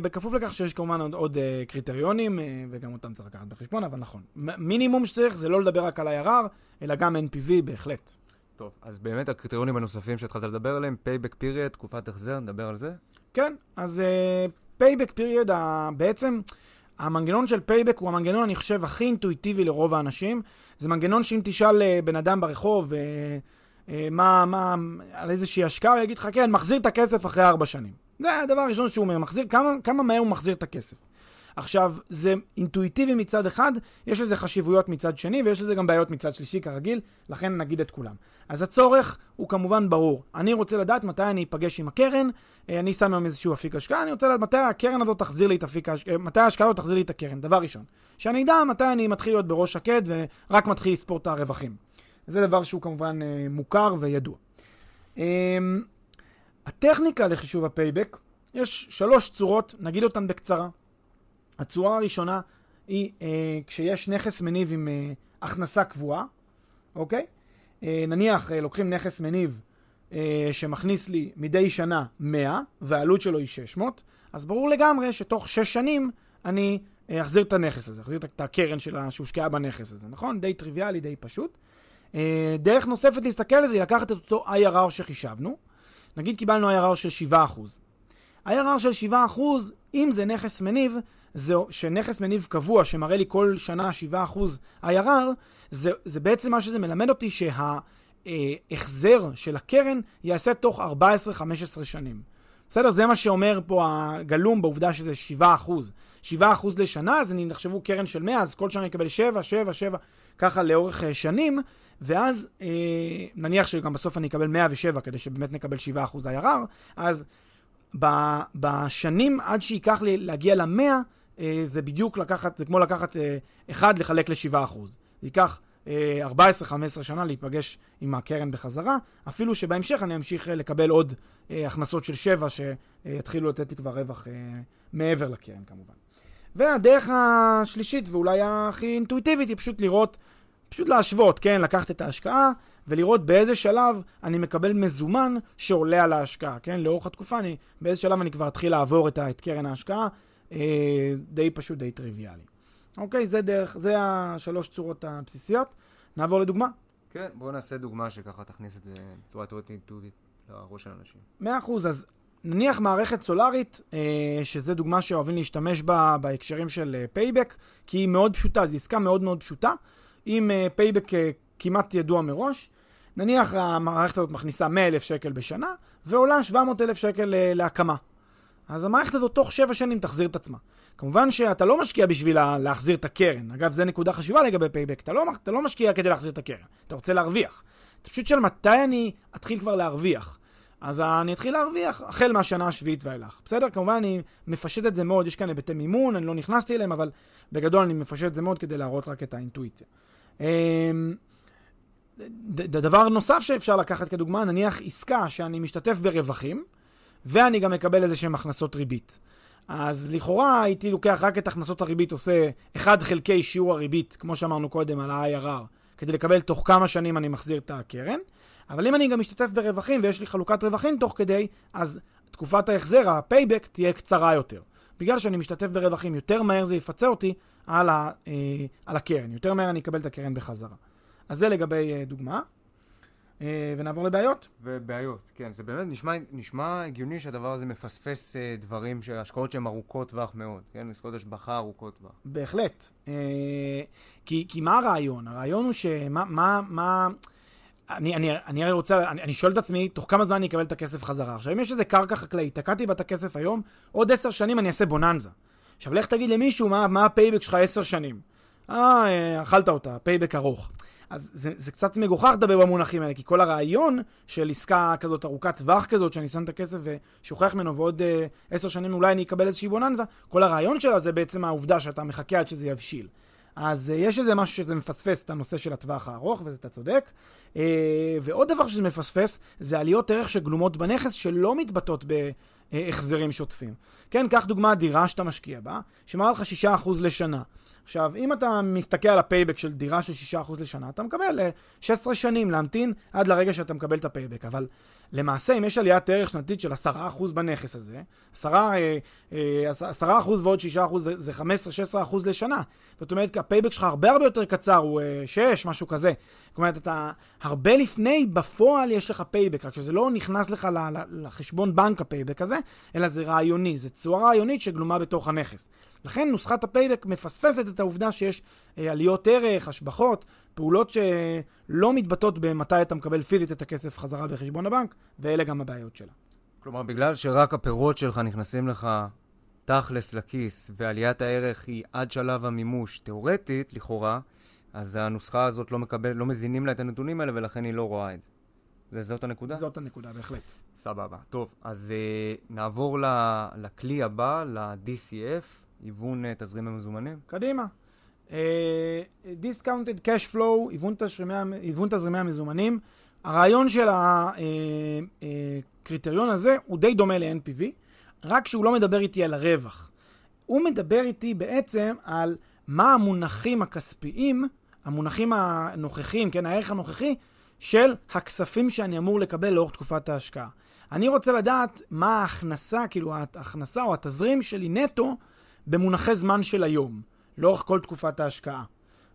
Speaker 2: בכפוף לכך שיש כמובן עוד, עוד uh, קריטריונים, uh, וגם אותם צריך לקחת בחשבון, אבל נכון. מינימום שצריך זה לא לדבר רק על IRR, אלא גם NPV בהחלט.
Speaker 1: טוב, אז באמת הקריטריונים הנוספים שהתחלת לדבר עליהם, payback period, תקופת החזר, נדבר על זה?
Speaker 2: כן, אז payback uh, period, בעצם המנגנון של payback הוא המנגנון, אני חושב, הכי אינטואיטיבי לרוב האנשים. זה מנגנון שאם תשאל uh, בן אדם ברחוב, uh, uh, מה, מה, על איזושהי השקעה, הוא יגיד לך, כן, מחזיר את הכסף אחרי ארבע שנים. זה הדבר הראשון שהוא אומר, מחזיר, כמה, כמה מהר הוא מחזיר את הכסף. עכשיו, זה אינטואיטיבי מצד אחד, יש לזה חשיבויות מצד שני, ויש לזה גם בעיות מצד שלישי כרגיל, לכן נגיד את כולם. אז הצורך הוא כמובן ברור. אני רוצה לדעת מתי אני אפגש עם הקרן, אה, אני שם היום איזשהו אפיק השקעה, אני רוצה לדעת מתי הקרן הזאת תחזיר לי את אפיק ההשקעה, אה, מתי ההשקעה הזאת תחזיר לי את הקרן, דבר ראשון. שאני אדע מתי אני מתחיל להיות בראש שקט ורק מתחיל לספור את הרווחים. זה דבר שהוא כמובן אה, מוכר וידוע. הטכניקה לחישוב ה payback, יש שלוש צורות, נגיד אותן בקצרה. הצורה הראשונה היא אה, כשיש נכס מניב עם אה, הכנסה קבועה, אוקיי? אה, נניח אה, לוקחים נכס מניב אה, שמכניס לי מדי שנה 100 והעלות שלו היא 600, אז ברור לגמרי שתוך 6 שנים אני אה, אחזיר את הנכס הזה, אחזיר את הקרן שהושקעה בנכס הזה, נכון? די טריוויאלי, די פשוט. אה, דרך נוספת להסתכל על זה היא לקחת את אותו IRR שחישבנו, נגיד קיבלנו IRR של 7%. IRR של 7%, אם זה נכס מניב, זה שנכס מניב קבוע שמראה לי כל שנה 7% IRR, זה, זה בעצם מה שזה מלמד אותי שההחזר של הקרן ייעשה תוך 14-15 שנים. בסדר? זה מה שאומר פה הגלום בעובדה שזה 7%. 7% לשנה, אז אני נחשבו קרן של 100, אז כל שנה אני אקבל 7, 7, 7, ככה לאורך אה, שנים. ואז אה, נניח שגם בסוף אני אקבל 107 כדי שבאמת נקבל 7% IRR, אז ב, בשנים עד שייקח לי להגיע ל-100, אה, זה בדיוק לקחת, זה כמו לקחת אה, 1 לחלק ל-7%. זה ייקח אה, 14-15 שנה להיפגש עם הקרן בחזרה, אפילו שבהמשך אני אמשיך אה, לקבל עוד אה, הכנסות של 7 שיתחילו לתת לי כבר רווח אה, מעבר לקרן כמובן. והדרך השלישית, ואולי הכי אינטואיטיבית, היא פשוט לראות פשוט להשוות, כן? לקחת את ההשקעה ולראות באיזה שלב אני מקבל מזומן שעולה על ההשקעה, כן? לאורך התקופה, אני, באיזה שלב אני כבר אתחיל לעבור את, את קרן ההשקעה, אה, די פשוט, די טריוויאלי. אוקיי, זה דרך, זה השלוש צורות הבסיסיות. נעבור לדוגמה.
Speaker 1: כן, בואו נעשה דוגמה שככה תכניס את זה בצורה אינטואיטיבית לראש של אנשים.
Speaker 2: מאה אחוז, אז נניח מערכת סולארית, אה, שזה דוגמה שאוהבים להשתמש בה בהקשרים של payback, אה, כי היא מאוד פשוטה, זו עסקה מאוד מאוד פשוטה. עם payback uh, כמעט ידוע מראש. נניח המערכת הזאת מכניסה 100,000 שקל בשנה, ועולה 700,000 שקל uh, להקמה. אז המערכת הזאת תוך 7 שנים תחזיר את עצמה. כמובן שאתה לא משקיע בשביל להחזיר את הקרן. אגב, זו נקודה חשובה לגבי payback. אתה לא, אתה לא משקיע כדי להחזיר את הקרן, אתה רוצה להרוויח. אתה פשוט שואל מתי אני אתחיל כבר להרוויח. אז אני אתחיל להרוויח החל מהשנה השביעית ואילך. בסדר? כמובן אני מפשט את זה מאוד, יש כאן היבטי מימון, אני לא נכנסתי אליהם, אבל בגדול אני מפשט את זה מאוד כדי להראות רק את האינטואיציה. אמ, דבר נוסף שאפשר לקחת כדוגמה, נניח עסקה שאני משתתף ברווחים, ואני גם מקבל איזה שהן הכנסות ריבית. אז לכאורה הייתי לוקח רק את הכנסות הריבית, עושה 1 חלקי שיעור הריבית, כמו שאמרנו קודם על ה-IRR, כדי לקבל תוך כמה שנים אני מחזיר את הקרן. אבל אם אני גם משתתף ברווחים ויש לי חלוקת רווחים תוך כדי, אז תקופת ההחזר, ה-payback, תהיה קצרה יותר. בגלל שאני משתתף ברווחים, יותר מהר זה יפצה אותי על, ה, אה, על הקרן. יותר מהר אני אקבל את הקרן בחזרה. אז זה לגבי אה, דוגמה. אה, ונעבור לבעיות.
Speaker 1: ובעיות, כן. זה באמת נשמע, נשמע הגיוני שהדבר הזה מפספס אה, דברים, השקעות שהן ארוכות טווח מאוד, כן? עסקאות השבחה ארוכות טווח.
Speaker 2: בהחלט. אה, כי, כי מה הרעיון? הרעיון הוא שמה... מה, מה, אני, אני, אני הרי רוצה, אני, אני שואל את עצמי, תוך כמה זמן אני אקבל את הכסף חזרה. עכשיו, אם יש איזה קרקע חקלאית, תקעתי בה את הכסף היום, עוד עשר שנים אני אעשה בוננזה. עכשיו, לך תגיד למישהו מה, מה ה payback שלך עשר שנים. אה, אכלת אותה, payback ארוך. אז זה, זה קצת מגוחך לדבר במונחים האלה, כי כל הרעיון של עסקה כזאת ארוכת טווח כזאת, שאני שם את הכסף ושוכח ממנו, ועוד אה, עשר שנים אולי אני אקבל איזושהי בוננזה, כל הרעיון שלה זה בעצם העובדה שאתה מחכה עד שזה יבשיל. אז uh, יש איזה משהו שזה מפספס את הנושא של הטווח הארוך, ואתה צודק. Uh, ועוד דבר שזה מפספס, זה עליות ערך שגלומות בנכס שלא מתבטאות בהחזרים שוטפים. כן, קח דוגמה דירה שאתה משקיע בה, שמראה לך 6% לשנה. עכשיו, אם אתה מסתכל על ה payback של דירה של 6% לשנה, אתה מקבל 16 שנים להמתין עד לרגע שאתה מקבל את ה payback. אבל למעשה, אם יש עליית ערך שנתית של 10% בנכס הזה, 10%, 10% אה, ועוד 6% זה, זה 15-16% לשנה. זאת אומרת, ה payback שלך הרבה הרבה יותר קצר, הוא 6, אה, משהו כזה. זאת אומרת, אתה הרבה לפני, בפועל יש לך payback, רק שזה לא נכנס לך לחשבון בנק ה payback הזה, אלא זה רעיוני, זה צורה רעיונית שגלומה בתוך הנכס. לכן נוסחת ה payback מפספסת את העובדה שיש אה, עליות ערך, השבחות, פעולות שלא מתבטאות במתי אתה מקבל פיזית את הכסף חזרה בחשבון הבנק, ואלה גם הבעיות שלה.
Speaker 1: כלומר, בגלל שרק הפירות שלך נכנסים לך תכלס לכיס, ועליית הערך היא עד שלב המימוש, תאורטית, לכאורה, אז הנוסחה הזאת לא מקבל, לא מזינים לה את הנתונים האלה, ולכן היא לא רואה את זה. זה זאת הנקודה?
Speaker 2: זאת הנקודה, בהחלט.
Speaker 1: סבבה. טוב, אז uh, נעבור ל, לכלי הבא, ל-DCF, היוון uh, תזרים המזומנים.
Speaker 2: קדימה. Discounted Cash Flow, היוון תזרימי המזומנים. הרעיון של הקריטריון הזה הוא די דומה ל-NPV, רק שהוא לא מדבר איתי על הרווח. הוא מדבר איתי בעצם על מה המונחים הכספיים, המונחים הנוכחיים, כן, הערך הנוכחי, של הכספים שאני אמור לקבל לאורך תקופת ההשקעה. אני רוצה לדעת מה ההכנסה, כאילו ההכנסה או התזרים שלי נטו במונחי זמן של היום, לאורך כל תקופת ההשקעה,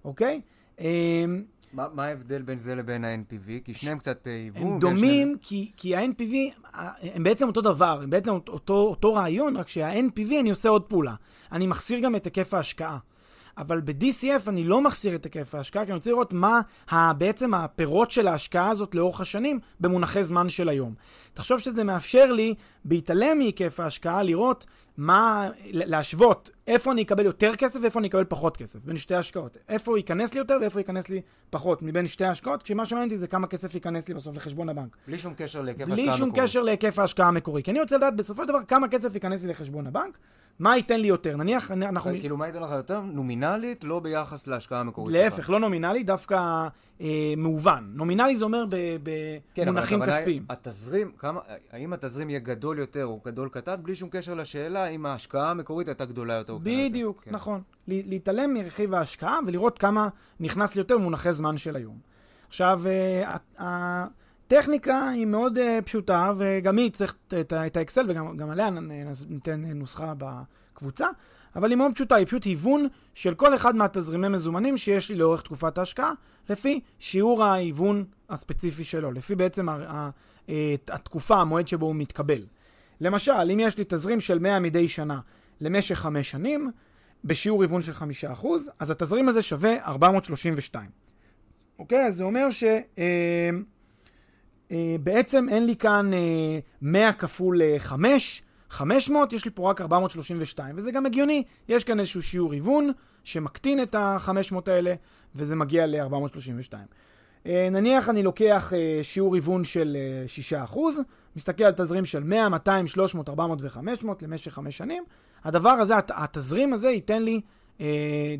Speaker 2: אוקיי?
Speaker 1: אמ, מה, מה ההבדל בין זה לבין ה-NPV? כי שניהם קצת היוו.
Speaker 2: אה, הם דומים, שני... כי, כי ה-NPV, הם בעצם אותו דבר, הם בעצם אותו, אותו רעיון, רק שה-NPV אני עושה עוד פעולה. אני מחסיר גם את היקף ההשקעה. אבל ב-DCF אני לא מחסיר את היקף ההשקעה, כי אני רוצה לראות מה ה, בעצם הפירות של ההשקעה הזאת לאורך השנים במונחי זמן של היום. תחשוב שזה מאפשר לי, בהתעלם מהיקף ההשקעה, לראות מה, להשוות איפה אני אקבל יותר כסף ואיפה אני אקבל פחות כסף, בין שתי השקעות. איפה ייכנס לי יותר ואיפה ייכנס לי פחות מבין שתי השקעות, כשמה שמעניין אותי זה כמה כסף ייכנס לי בסוף לחשבון הבנק.
Speaker 1: בלי שום קשר להיקף
Speaker 2: ההשקעה המקורי. בלי שום קשר להיקף ההשקעה המקורי. כי אני רוצה לדעת בסופו של דבר כמה כסף ייכנס לי לחשבון הבנק, מה ייתן לי יותר? נניח, אנחנו...
Speaker 1: כאילו, מה ייתן לך יותר? נומינלית, לא ביחס להשקעה המקורית
Speaker 2: שלך. להפך, לא נומינלי, דווקא אה, מהוון. נומינלי זה אומר במונחים כן, כספיים.
Speaker 1: התזרים, כמה, האם התזרים יהיה גדול יותר או גדול קטן, בלי שום קשר לשאלה אם ההשקעה המקורית הייתה גדולה יותר או
Speaker 2: קטנה יותר. בדיוק, כן. נכון. להתעלם מרכיב ההשקעה ולראות כמה נכנס לי יותר במונחי זמן של היום. עכשיו, אה, הטכניקה היא מאוד uh, פשוטה, וגם היא צריך את, את האקסל, וגם עליה ניתן נוסחה בקבוצה, אבל היא מאוד פשוטה, היא פשוט היוון של כל אחד מהתזרימי מזומנים שיש לי לאורך תקופת ההשקעה, לפי שיעור ההיוון הספציפי שלו, לפי בעצם ה, ה, אה, התקופה, המועד שבו הוא מתקבל. למשל, אם יש לי תזרים של 100 מדי שנה למשך 5 שנים, בשיעור היוון של 5%, אז התזרים הזה שווה 432. אוקיי? אז זה אומר ש... אה, אה, בעצם אין לי כאן אה, 100 כפול 5, אה, 500, יש לי פה רק 432, וזה גם הגיוני, יש כאן איזשהו שיעור היוון שמקטין את ה-500 האלה, וזה מגיע ל-432. אה, נניח אני לוקח אה, שיעור היוון של 6%, מסתכל על תזרים של 100, 200, 300, 400 ו-500 למשך 5 שנים, הדבר הזה, התזרים הזה ייתן לי אה,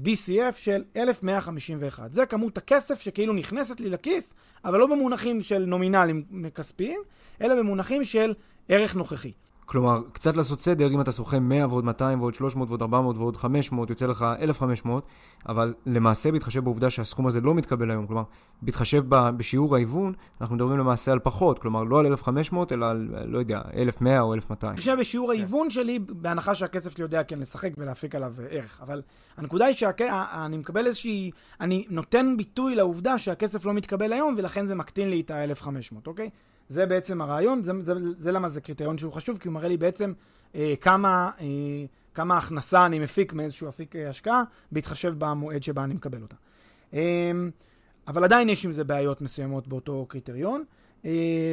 Speaker 2: DCF של 1,151. זה כמות הכסף שכאילו נכנסת לי לכיס, אבל לא במונחים של נומינלים כספיים, אלא במונחים של ערך נוכחי.
Speaker 1: כלומר, קצת לעשות סדר, אם אתה סוכם 100 ועוד 200 ועוד 300 ועוד 400 ועוד 500, יוצא לך 1,500, אבל למעשה בהתחשב בעובדה שהסכום הזה לא מתקבל היום, כלומר, בהתחשב בשיעור ההיוון, אנחנו מדברים למעשה על פחות, כלומר, לא על 1,500, אלא על, לא יודע, 1,100 או 1,200.
Speaker 2: בהתחשב בשיעור כן. ההיוון שלי, בהנחה שהכסף שלי יודע כן לשחק ולהפיק עליו ערך, אבל הנקודה היא שאני מקבל איזושהי, אני נותן ביטוי לעובדה שהכסף לא מתקבל היום, ולכן זה מקטין לי את ה-1,500, אוקיי? זה בעצם הרעיון, זה, זה, זה למה זה קריטריון שהוא חשוב, כי הוא מראה לי בעצם אה, כמה, אה, כמה הכנסה אני מפיק מאיזשהו אפיק אה, השקעה, בהתחשב במועד שבה אני מקבל אותה. אה, אבל עדיין יש עם זה בעיות מסוימות באותו קריטריון.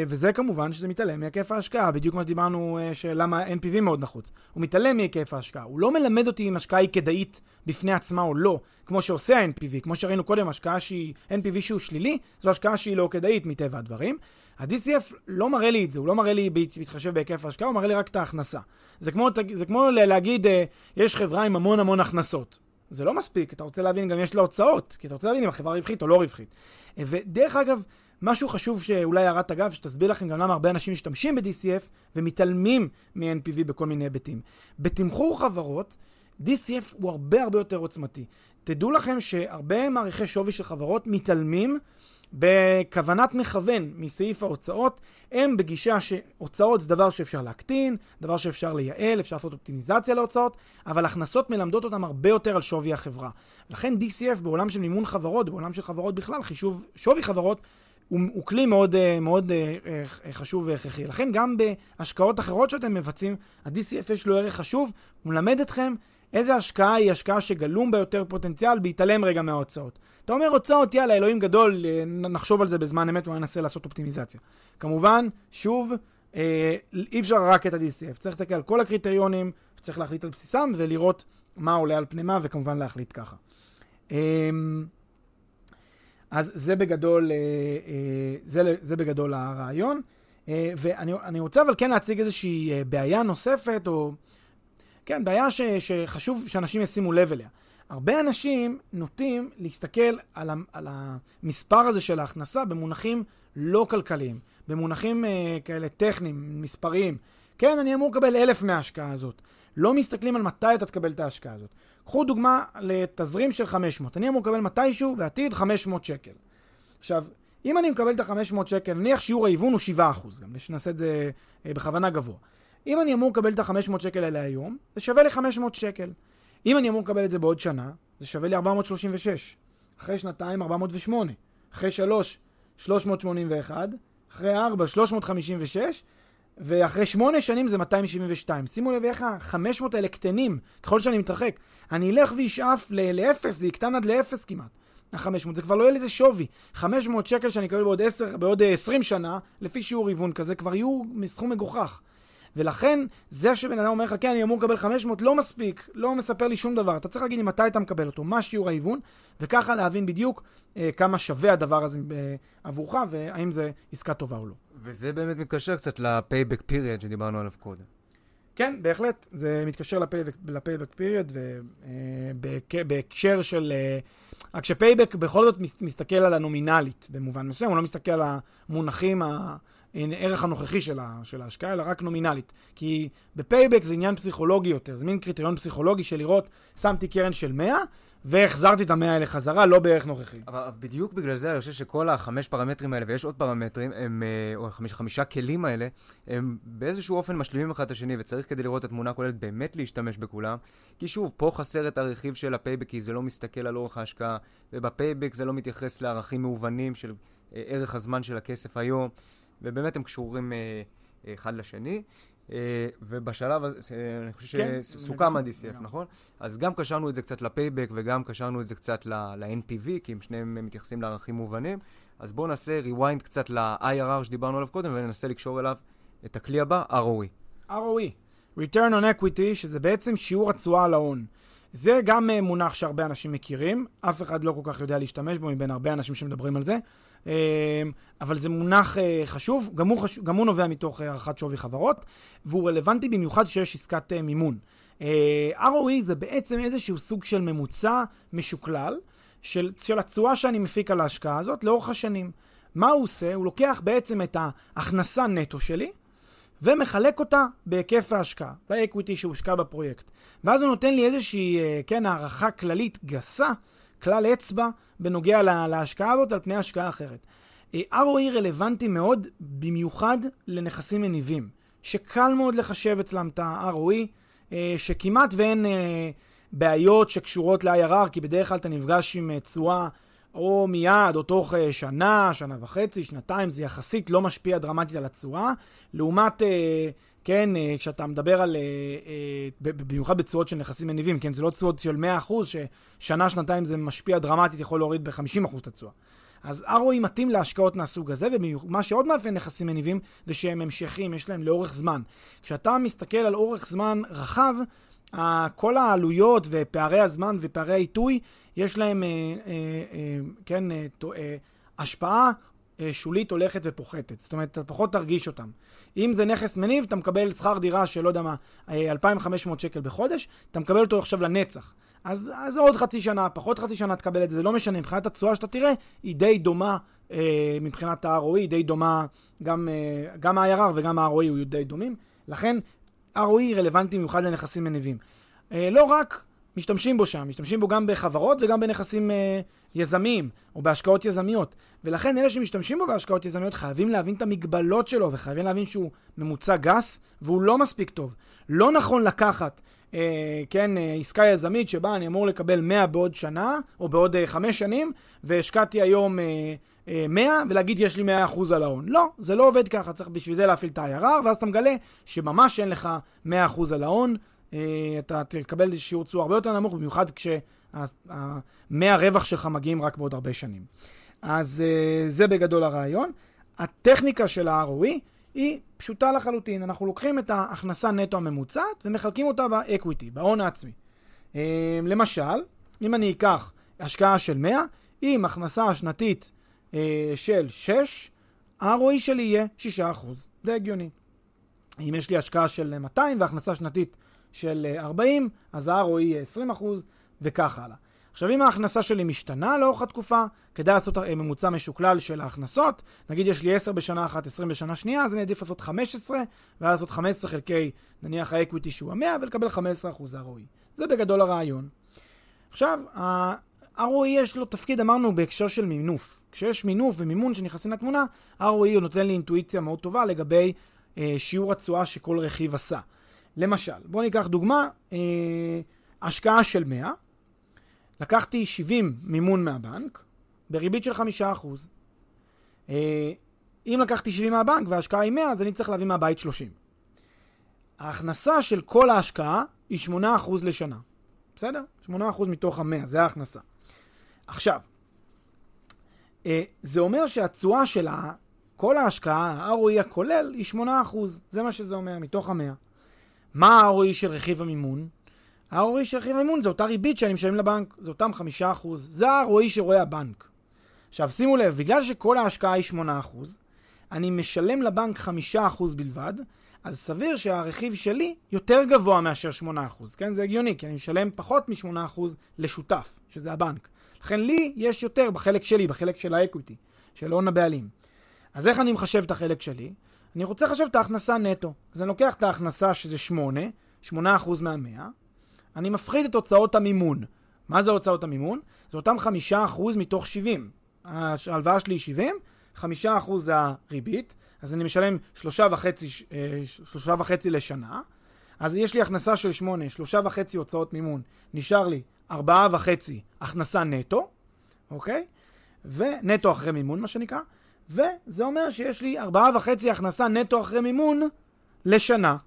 Speaker 2: וזה כמובן שזה מתעלם מהיקף ההשקעה, בדיוק מה שדיברנו אה, שלמה NPV מאוד נחוץ. הוא מתעלם מהיקף ההשקעה, הוא לא מלמד אותי אם השקעה היא כדאית בפני עצמה או לא, כמו שעושה ה-NPV, כמו שראינו קודם, השקעה שהיא, NPV שהוא שלילי, זו השקעה שהיא לא כדאית מטבע הדברים. ה-DCF לא מראה לי את זה, הוא לא מראה לי בהתחשב בהיקף ההשקעה, הוא מראה לי רק את ההכנסה. זה כמו, זה כמו להגיד, אה, יש חברה עם המון המון הכנסות. זה לא מספיק, אתה רוצה להבין גם יש לה הוצאות, כי אתה רוצה להבין אם החברה רווחית או לא רווחית. ודרך אגב, משהו חשוב שאולי הערת אגב, שתסביר לכם גם למה הרבה אנשים משתמשים ב-DCF ומתעלמים מ-NPV בכל מיני היבטים. בתמחור חברות, DCF הוא הרבה הרבה יותר עוצמתי. תדעו לכם שהרבה מעריכי שווי של חברות מתעלמים בכוונת מכוון מסעיף ההוצאות, הם בגישה שהוצאות זה דבר שאפשר להקטין, דבר שאפשר לייעל, אפשר לעשות אופטימיזציה להוצאות, אבל הכנסות מלמדות אותם הרבה יותר על שווי החברה. לכן DCF בעולם של מימון חברות, בעולם של חברות בכלל, חישוב שווי חברות, הוא, הוא כלי מאוד, אה, מאוד אה, אה, חשוב והכרחי. לכן גם בהשקעות אחרות שאתם מבצעים, ה-DCF יש לו ערך חשוב, הוא מלמד אתכם איזה השקעה היא השקעה שגלום בה יותר פוטנציאל, בהתעלם רגע מההוצאות. אתה אומר הוצאות, יאללה, אלוהים גדול, נחשוב על זה בזמן אמת וננסה לעשות אופטימיזציה. כמובן, שוב, אי אפשר רק את ה-DCF, צריך להסתכל על כל הקריטריונים, צריך להחליט על בסיסם ולראות מה עולה על פני מה, וכמובן להחליט ככה. אז זה בגדול, אה, אה, זה, זה בגדול הרעיון. אה, ואני רוצה אבל כן להציג איזושהי בעיה נוספת, או... כן, בעיה ש, שחשוב שאנשים ישימו לב אליה. הרבה אנשים נוטים להסתכל על, על המספר הזה של ההכנסה במונחים לא כלכליים, במונחים כאלה טכניים, מספריים. כן, אני אמור לקבל אלף מההשקעה הזאת. לא מסתכלים על מתי אתה תקבל את ההשקעה הזאת. קחו דוגמה לתזרים של 500. אני אמור לקבל מתישהו בעתיד 500 שקל. עכשיו, אם אני מקבל את ה-500 שקל, נניח שיעור ההיוון הוא 7%, גם שנעשה את זה אה, בכוונה גבוה. אם אני אמור לקבל את ה-500 שקל האלה היום, זה שווה לי 500 שקל. אם אני אמור לקבל את זה בעוד שנה, זה שווה לי 436. אחרי שנתיים, 408. אחרי שלוש, 381. אחרי ארבע, 356. ואחרי שמונה שנים זה 272. שימו לב איך ה-500 האלה קטנים, ככל שאני מתרחק. אני אלך וישאף לאפס, זה יקטן עד לאפס כמעט. ה-500, זה כבר לא יהיה לזה שווי. 500 שקל שאני אקבל בעוד, 10, בעוד 20 שנה, לפי שיעור היוון כזה, כבר יהיו מסכום מגוחך. ולכן, זה שבן אדם אומר לך, כן, אני אמור לקבל 500, לא מספיק, לא מספר לי שום דבר. אתה צריך להגיד לי מתי אתה מקבל אותו, מה שיעור ההיוון, וככה להבין בדיוק אה, כמה שווה הדבר הזה אה, עבורך, והאם זה עסקה טובה או לא.
Speaker 1: וזה באמת מתקשר קצת ל-payback period שדיברנו עליו קודם.
Speaker 2: כן, בהחלט, זה מתקשר ל-payback period, ובהקשר של... אה, רק ש payback בכל זאת מסתכל על הנומינלית במובן מסוים, הוא לא מסתכל על המונחים הערך הנוכחי של, ה, של ההשקעה, אלא רק נומינלית. כי ב payback זה עניין פסיכולוגי יותר, זה מין קריטריון פסיכולוגי של לראות, שמתי קרן של 100, והחזרתי את המאה האלה חזרה, לא בערך נוכחי.
Speaker 1: אבל בדיוק בגלל זה אני חושב שכל החמש פרמטרים האלה, ויש עוד פרמטרים, הם, אה, או חמש, חמישה כלים האלה, הם באיזשהו אופן משלימים אחד את השני, וצריך כדי לראות את התמונה הכוללת באמת להשתמש בכולם. כי שוב, פה חסר את הרכיב של ה payback, כי זה לא מסתכל על אורך ההשקעה, וב payback זה לא מתייחס לערכים מהוונים של אה, ערך הזמן של הכסף היום. ובאמת הם קשורים אה, אחד לשני. אה, ובשלב הזה, אה, אני חושב כן, שסוכם ה-DCF, נכון? אז גם קשרנו את זה קצת לפייבק וגם קשרנו את זה קצת ל-NPV, כי הם שניהם מתייחסים לערכים מובנים. אז בואו נעשה rewind קצת ל-IRR שדיברנו עליו קודם, וננסה לקשור אליו את הכלי הבא, ROE.
Speaker 2: ROE, Return on Equity, שזה בעצם שיעור התשואה על ההון. זה גם מונח שהרבה אנשים מכירים, אף אחד לא כל כך יודע להשתמש בו מבין הרבה אנשים שמדברים על זה. אמ, אבל זה מונח אה, חשוב, גם הוא, חשוב, גם הוא נובע מתוך אה, הערכת שווי חברות, והוא רלוונטי במיוחד כשיש עסקת אה, מימון. ROE זה בעצם איזשהו סוג של ממוצע משוקלל של, של התשואה שאני מפיק על ההשקעה הזאת לאורך השנים. מה הוא עושה? הוא לוקח בעצם את ההכנסה נטו שלי, ומחלק אותה בהיקף ההשקעה, באקוויטי שהושקע בפרויקט. ואז הוא נותן לי איזושהי, כן, הערכה כללית גסה כלל אצבע בנוגע לה, להשקעה הזאת על פני השקעה אחרת. אה, ROE רלוונטי מאוד, במיוחד לנכסים מניבים, שקל מאוד לחשב אצלם את ה-ROE, אה, שכמעט ואין אה, בעיות שקשורות ל-IRR, כי בדרך כלל אתה נפגש עם תשואה או מיד, או תוך שנה, שנה וחצי, שנתיים, זה יחסית לא משפיע דרמטית על התשואה, לעומת... כן, אה, כשאתה מדבר על, אה, אה, במיוחד בתשואות של נכסים מניבים, כן, זה לא תשואות של 100%, ששנה, שנתיים זה משפיע דרמטית, יכול להוריד ב-50% את התשואה. אז ROE מתאים להשקעות מהסוג הזה, ומה שעוד מאפיין נכסים מניבים זה שהם המשכים, יש להם לאורך זמן. כשאתה מסתכל על אורך זמן רחב, כל העלויות ופערי הזמן ופערי העיתוי, יש להם, כן, השפעה שולית הולכת ופוחתת. זאת אומרת, אתה פחות תרגיש אותם. אם זה נכס מניב, אתה מקבל שכר דירה של, לא יודע מה, 2,500 אה, שקל בחודש, אתה מקבל אותו עכשיו לנצח. אז, אז עוד חצי שנה, פחות חצי שנה תקבל את זה, זה לא משנה. מבחינת התשואה שאתה תראה, היא די דומה אה, מבחינת ה-ROE, היא די דומה, גם, אה, גם ה-IRR וגם ה-ROE היו די דומים. לכן, ROE רלוונטי במיוחד לנכסים מניבים. אה, לא רק משתמשים בו שם, משתמשים בו גם בחברות וגם בנכסים אה, יזמיים, או בהשקעות יזמיות. ולכן אלה שמשתמשים בו בהשקעות יזמיות חייבים להבין את המגבלות שלו, וחייבים להבין שהוא ממוצע גס, והוא לא מספיק טוב. לא נכון לקחת, אה, כן, אה, עסקה יזמית שבה אני אמור לקבל 100 בעוד שנה, או בעוד אה, 5 שנים, והשקעתי היום אה, אה, 100, ולהגיד יש לי 100% על ההון. לא, זה לא עובד ככה, צריך בשביל זה להפעיל את ה-IRR, ואז אתה מגלה שממש אין לך 100% על ההון. אה, אתה תקבל שיעור תשואה הרבה יותר נמוך, במיוחד כשהמאה רווח שלך מגיעים רק בעוד הרבה שנים. אז אה, זה בגדול הרעיון. הטכניקה של ה-ROE היא פשוטה לחלוטין. אנחנו לוקחים את ההכנסה נטו הממוצעת ומחלקים אותה באקוויטי, בהון העצמי. אה, למשל, אם אני אקח השקעה של 100, עם הכנסה שנתית של 6, ה-ROE שלי יהיה 6%. זה הגיוני. אם יש לי השקעה של 200 והכנסה שנתית של 40, אה, אז ה-ROE יהיה 20 וכך הלאה. עכשיו, אם ההכנסה שלי משתנה לאורך התקופה, כדאי לעשות אה, ממוצע משוקלל של ההכנסות. נגיד יש לי 10 בשנה אחת, 20 בשנה שנייה, אז אני עדיף לעשות 15, ואז לעשות 15 חלקי, נניח האקוויטי שהוא ה-100, ולקבל 15% ROE. זה בגדול הרעיון. עכשיו, ה-ROE יש לו תפקיד, אמרנו, בהקשר של מינוף. כשיש מינוף ומימון שנכנסים לתמונה, ROE נותן לי אינטואיציה מאוד טובה לגבי אה, שיעור התשואה שכל רכיב עשה. למשל, בואו ניקח דוגמה, אה, השקעה של 100, לקחתי 70 מימון מהבנק, בריבית של 5%. אה, אם לקחתי 70 מהבנק וההשקעה היא 100, אז אני צריך להביא מהבית 30. ההכנסה של כל ההשקעה היא 8% לשנה. בסדר? 8% מתוך ה-100, זה ההכנסה. עכשיו, אה, זה אומר שהתשואה של כל ההשקעה, ה-ROE הכולל, היא 8%. זה מה שזה אומר, מתוך ה-100. מה ה-ROE של רכיב המימון? ה-ROE של רכיב המימון זה אותה ריבית שאני משלם לבנק, זה אותם 5%. זה ה-ROE שרואה הבנק. עכשיו שימו לב, בגלל שכל ההשקעה היא 8%, אני משלם לבנק 5% בלבד, אז סביר שהרכיב שלי יותר גבוה מאשר 8%, כן? זה הגיוני, כי אני משלם פחות מ-8% לשותף, שזה הבנק. לכן לי יש יותר בחלק שלי, בחלק של האקוויטי, של הון הבעלים. אז איך אני מחשב את החלק שלי? אני רוצה לחשב את ההכנסה נטו. אז אני לוקח את ההכנסה שזה 8, 8% מה-100, אני מפחית את הוצאות המימון. מה זה הוצאות המימון? זה אותם 5% מתוך 70. ההלוואה שלי היא 70, 5% זה הריבית, אז אני משלם 3.5 אה, לשנה. אז יש לי הכנסה של 8, 3.5 הוצאות מימון, נשאר לי 4.5 הכנסה נטו, אוקיי? ונטו אחרי מימון, מה שנקרא. וזה אומר שיש לי ארבעה וחצי הכנסה נטו אחרי מימון לשנה.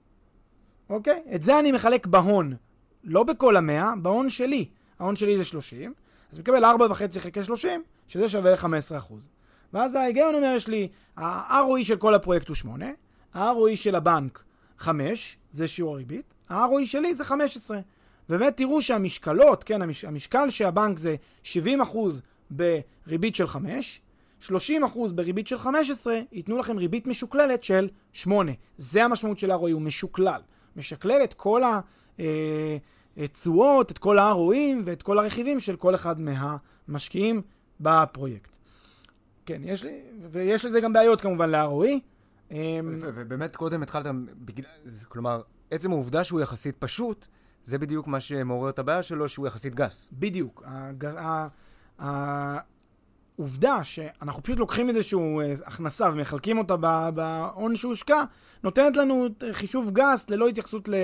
Speaker 2: אוקיי? את זה אני מחלק בהון. לא בכל המאה, בהון שלי. ההון שלי זה 30, אז מקבל 4.5 חלקי 30, שזה שווה ל-15%. ואז ההיגיון אומר, יש לי, ה-ROE של כל הפרויקט הוא 8, ה-ROE של הבנק 5, זה שיעור הריבית, ה-ROE שלי זה 15. באמת תראו שהמשקלות, כן, המש, המשקל שהבנק זה 70% בריבית של 5, 30% בריבית של 15, ייתנו לכם ריבית משוקללת של 8. זה המשמעות של ROE, הוא משוקלל. משקלל את כל התשואות, את כל ה-ROEים ואת כל הרכיבים של כל אחד מהמשקיעים בפרויקט. כן, יש לי, ויש לזה גם בעיות כמובן ל-ROE.
Speaker 1: אמ, ובאמת קודם התחלת, כלומר, עצם העובדה שהוא יחסית פשוט, זה בדיוק מה שמעורר את הבעיה שלו, שהוא יחסית גס.
Speaker 2: בדיוק. עובדה שאנחנו פשוט לוקחים איזושהי אה, הכנסה ומחלקים אותה בהון שהושקע, נותנת לנו חישוב גס ללא התייחסות ל,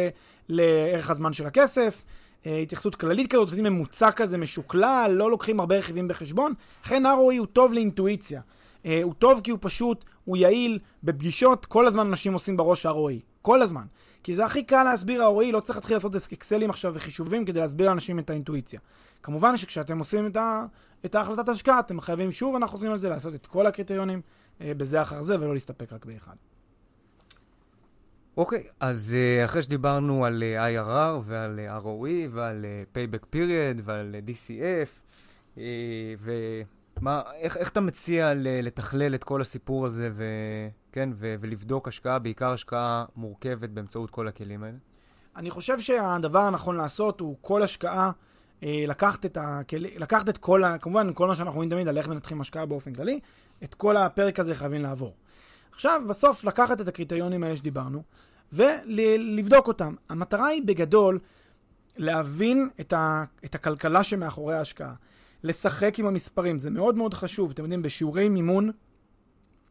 Speaker 2: לערך הזמן של הכסף, אה, התייחסות כללית כזאת, עושים ממוצע כזה משוקלל, לא לוקחים הרבה רכיבים בחשבון. לכן ROE הוא טוב לאינטואיציה. אה, הוא טוב כי הוא פשוט, הוא יעיל בפגישות, כל הזמן אנשים עושים בראש ROE. כל הזמן. כי זה הכי קל להסביר ROI, לא צריך להתחיל לעשות אקסלים עכשיו וחישובים כדי להסביר לאנשים את האינטואיציה. כמובן שכשאתם עושים את, ה, את ההחלטת השקעה, אתם חייבים שוב, אנחנו עושים על זה, לעשות את כל הקריטריונים אה, בזה אחר זה, ולא להסתפק רק באחד.
Speaker 1: אוקיי, okay, אז uh, אחרי שדיברנו על uh, IRR ועל uh, ROE ועל uh, Payback Period ועל uh, DCF, uh, ומה, איך, איך אתה מציע לתכלל את כל הסיפור הזה ו, כן, ו, ולבדוק השקעה, בעיקר השקעה מורכבת באמצעות כל הכלים האלה?
Speaker 2: אני חושב שהדבר הנכון לעשות הוא כל השקעה, לקחת את, הכל... לקחת את כל, ה... כמובן, כל מה שאנחנו רואים תמיד על איך מנתחים השקעה באופן כללי, את כל הפרק הזה חייבים לעבור. עכשיו, בסוף, לקחת את הקריטריונים האלה שדיברנו, ולבדוק אותם. המטרה היא בגדול להבין את, ה, את הכלכלה שמאחורי ההשקעה, לשחק עם המספרים, זה מאוד מאוד חשוב. אתם יודעים, בשיעורי מימון,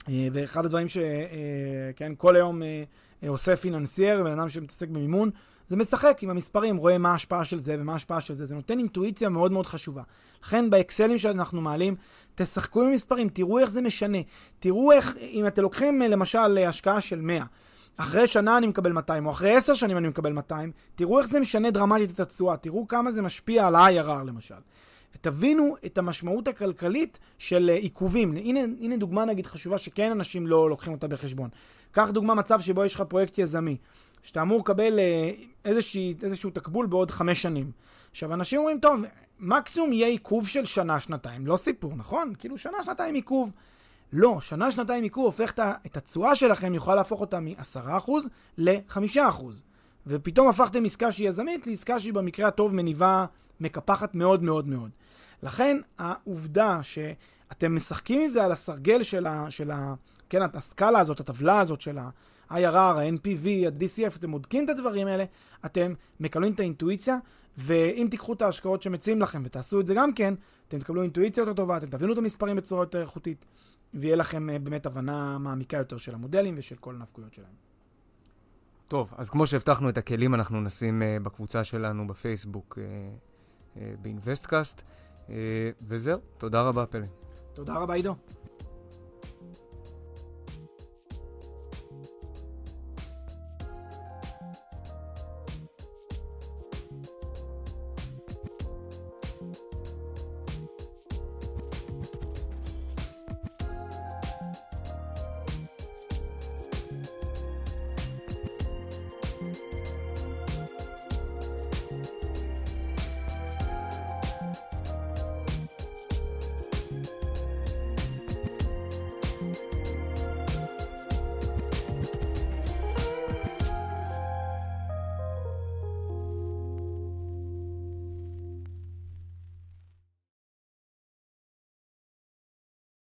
Speaker 2: אה, ואחד הדברים שכן, כל היום אה, עושה פיננסייר, בן אדם שמתעסק במימון, זה משחק עם המספרים, רואה מה ההשפעה של זה ומה ההשפעה של זה. זה נותן אינטואיציה מאוד מאוד חשובה. לכן באקסלים שאנחנו מעלים, תשחקו עם המספרים, תראו איך זה משנה. תראו איך, אם אתם לוקחים למשל השקעה של 100, אחרי שנה אני מקבל 200, או אחרי 10 שנים אני מקבל 200, תראו איך זה משנה דרמטית את התשואה, תראו כמה זה משפיע על ה-IRR למשל. ותבינו את המשמעות הכלכלית של עיכובים. הנה, הנה דוגמה נגיד חשובה שכן אנשים לא לוקחים אותה בחשבון. קח דוגמה מצב שבו יש לך פרויקט יזמי, שאתה אמור לקבל אה, איזושהי, איזשהו תקבול בעוד חמש שנים. עכשיו, אנשים אומרים, טוב, מקסימום יהיה עיכוב של שנה-שנתיים, לא סיפור, נכון? כאילו שנה-שנתיים עיכוב. לא, שנה-שנתיים עיכוב הופך את התשואה שלכם, יכולה להפוך אותה מ-10% ל-5%. ופתאום הפכתם עסקה שהיא יזמית לעסקה שהיא במקרה הטוב מניבה, מקפחת מאוד מאוד מאוד. לכן העובדה שאתם משחקים עם זה על הסרגל של ה... של ה כן, הסקאלה הזאת, הטבלה הזאת של ה-IRR, ה-NPV, ה-DCF, אתם בודקים את הדברים האלה, אתם מקבלים את האינטואיציה, ואם תיקחו את ההשקעות שמציעים לכם ותעשו את זה גם כן, אתם תקבלו אינטואיציה יותר טובה, אתם תבינו את המספרים בצורה יותר איכותית. ויהיה לכם אה, באמת הבנה מעמיקה יותר של המודלים ושל כל הנפקויות שלהם.
Speaker 1: טוב, אז כמו שהבטחנו את הכלים, אנחנו נשים uh, בקבוצה שלנו בפייסבוק uh, uh, באינבסטקאסט. Uh, וזהו, תודה רבה, פלא.
Speaker 2: תודה רבה, עידו.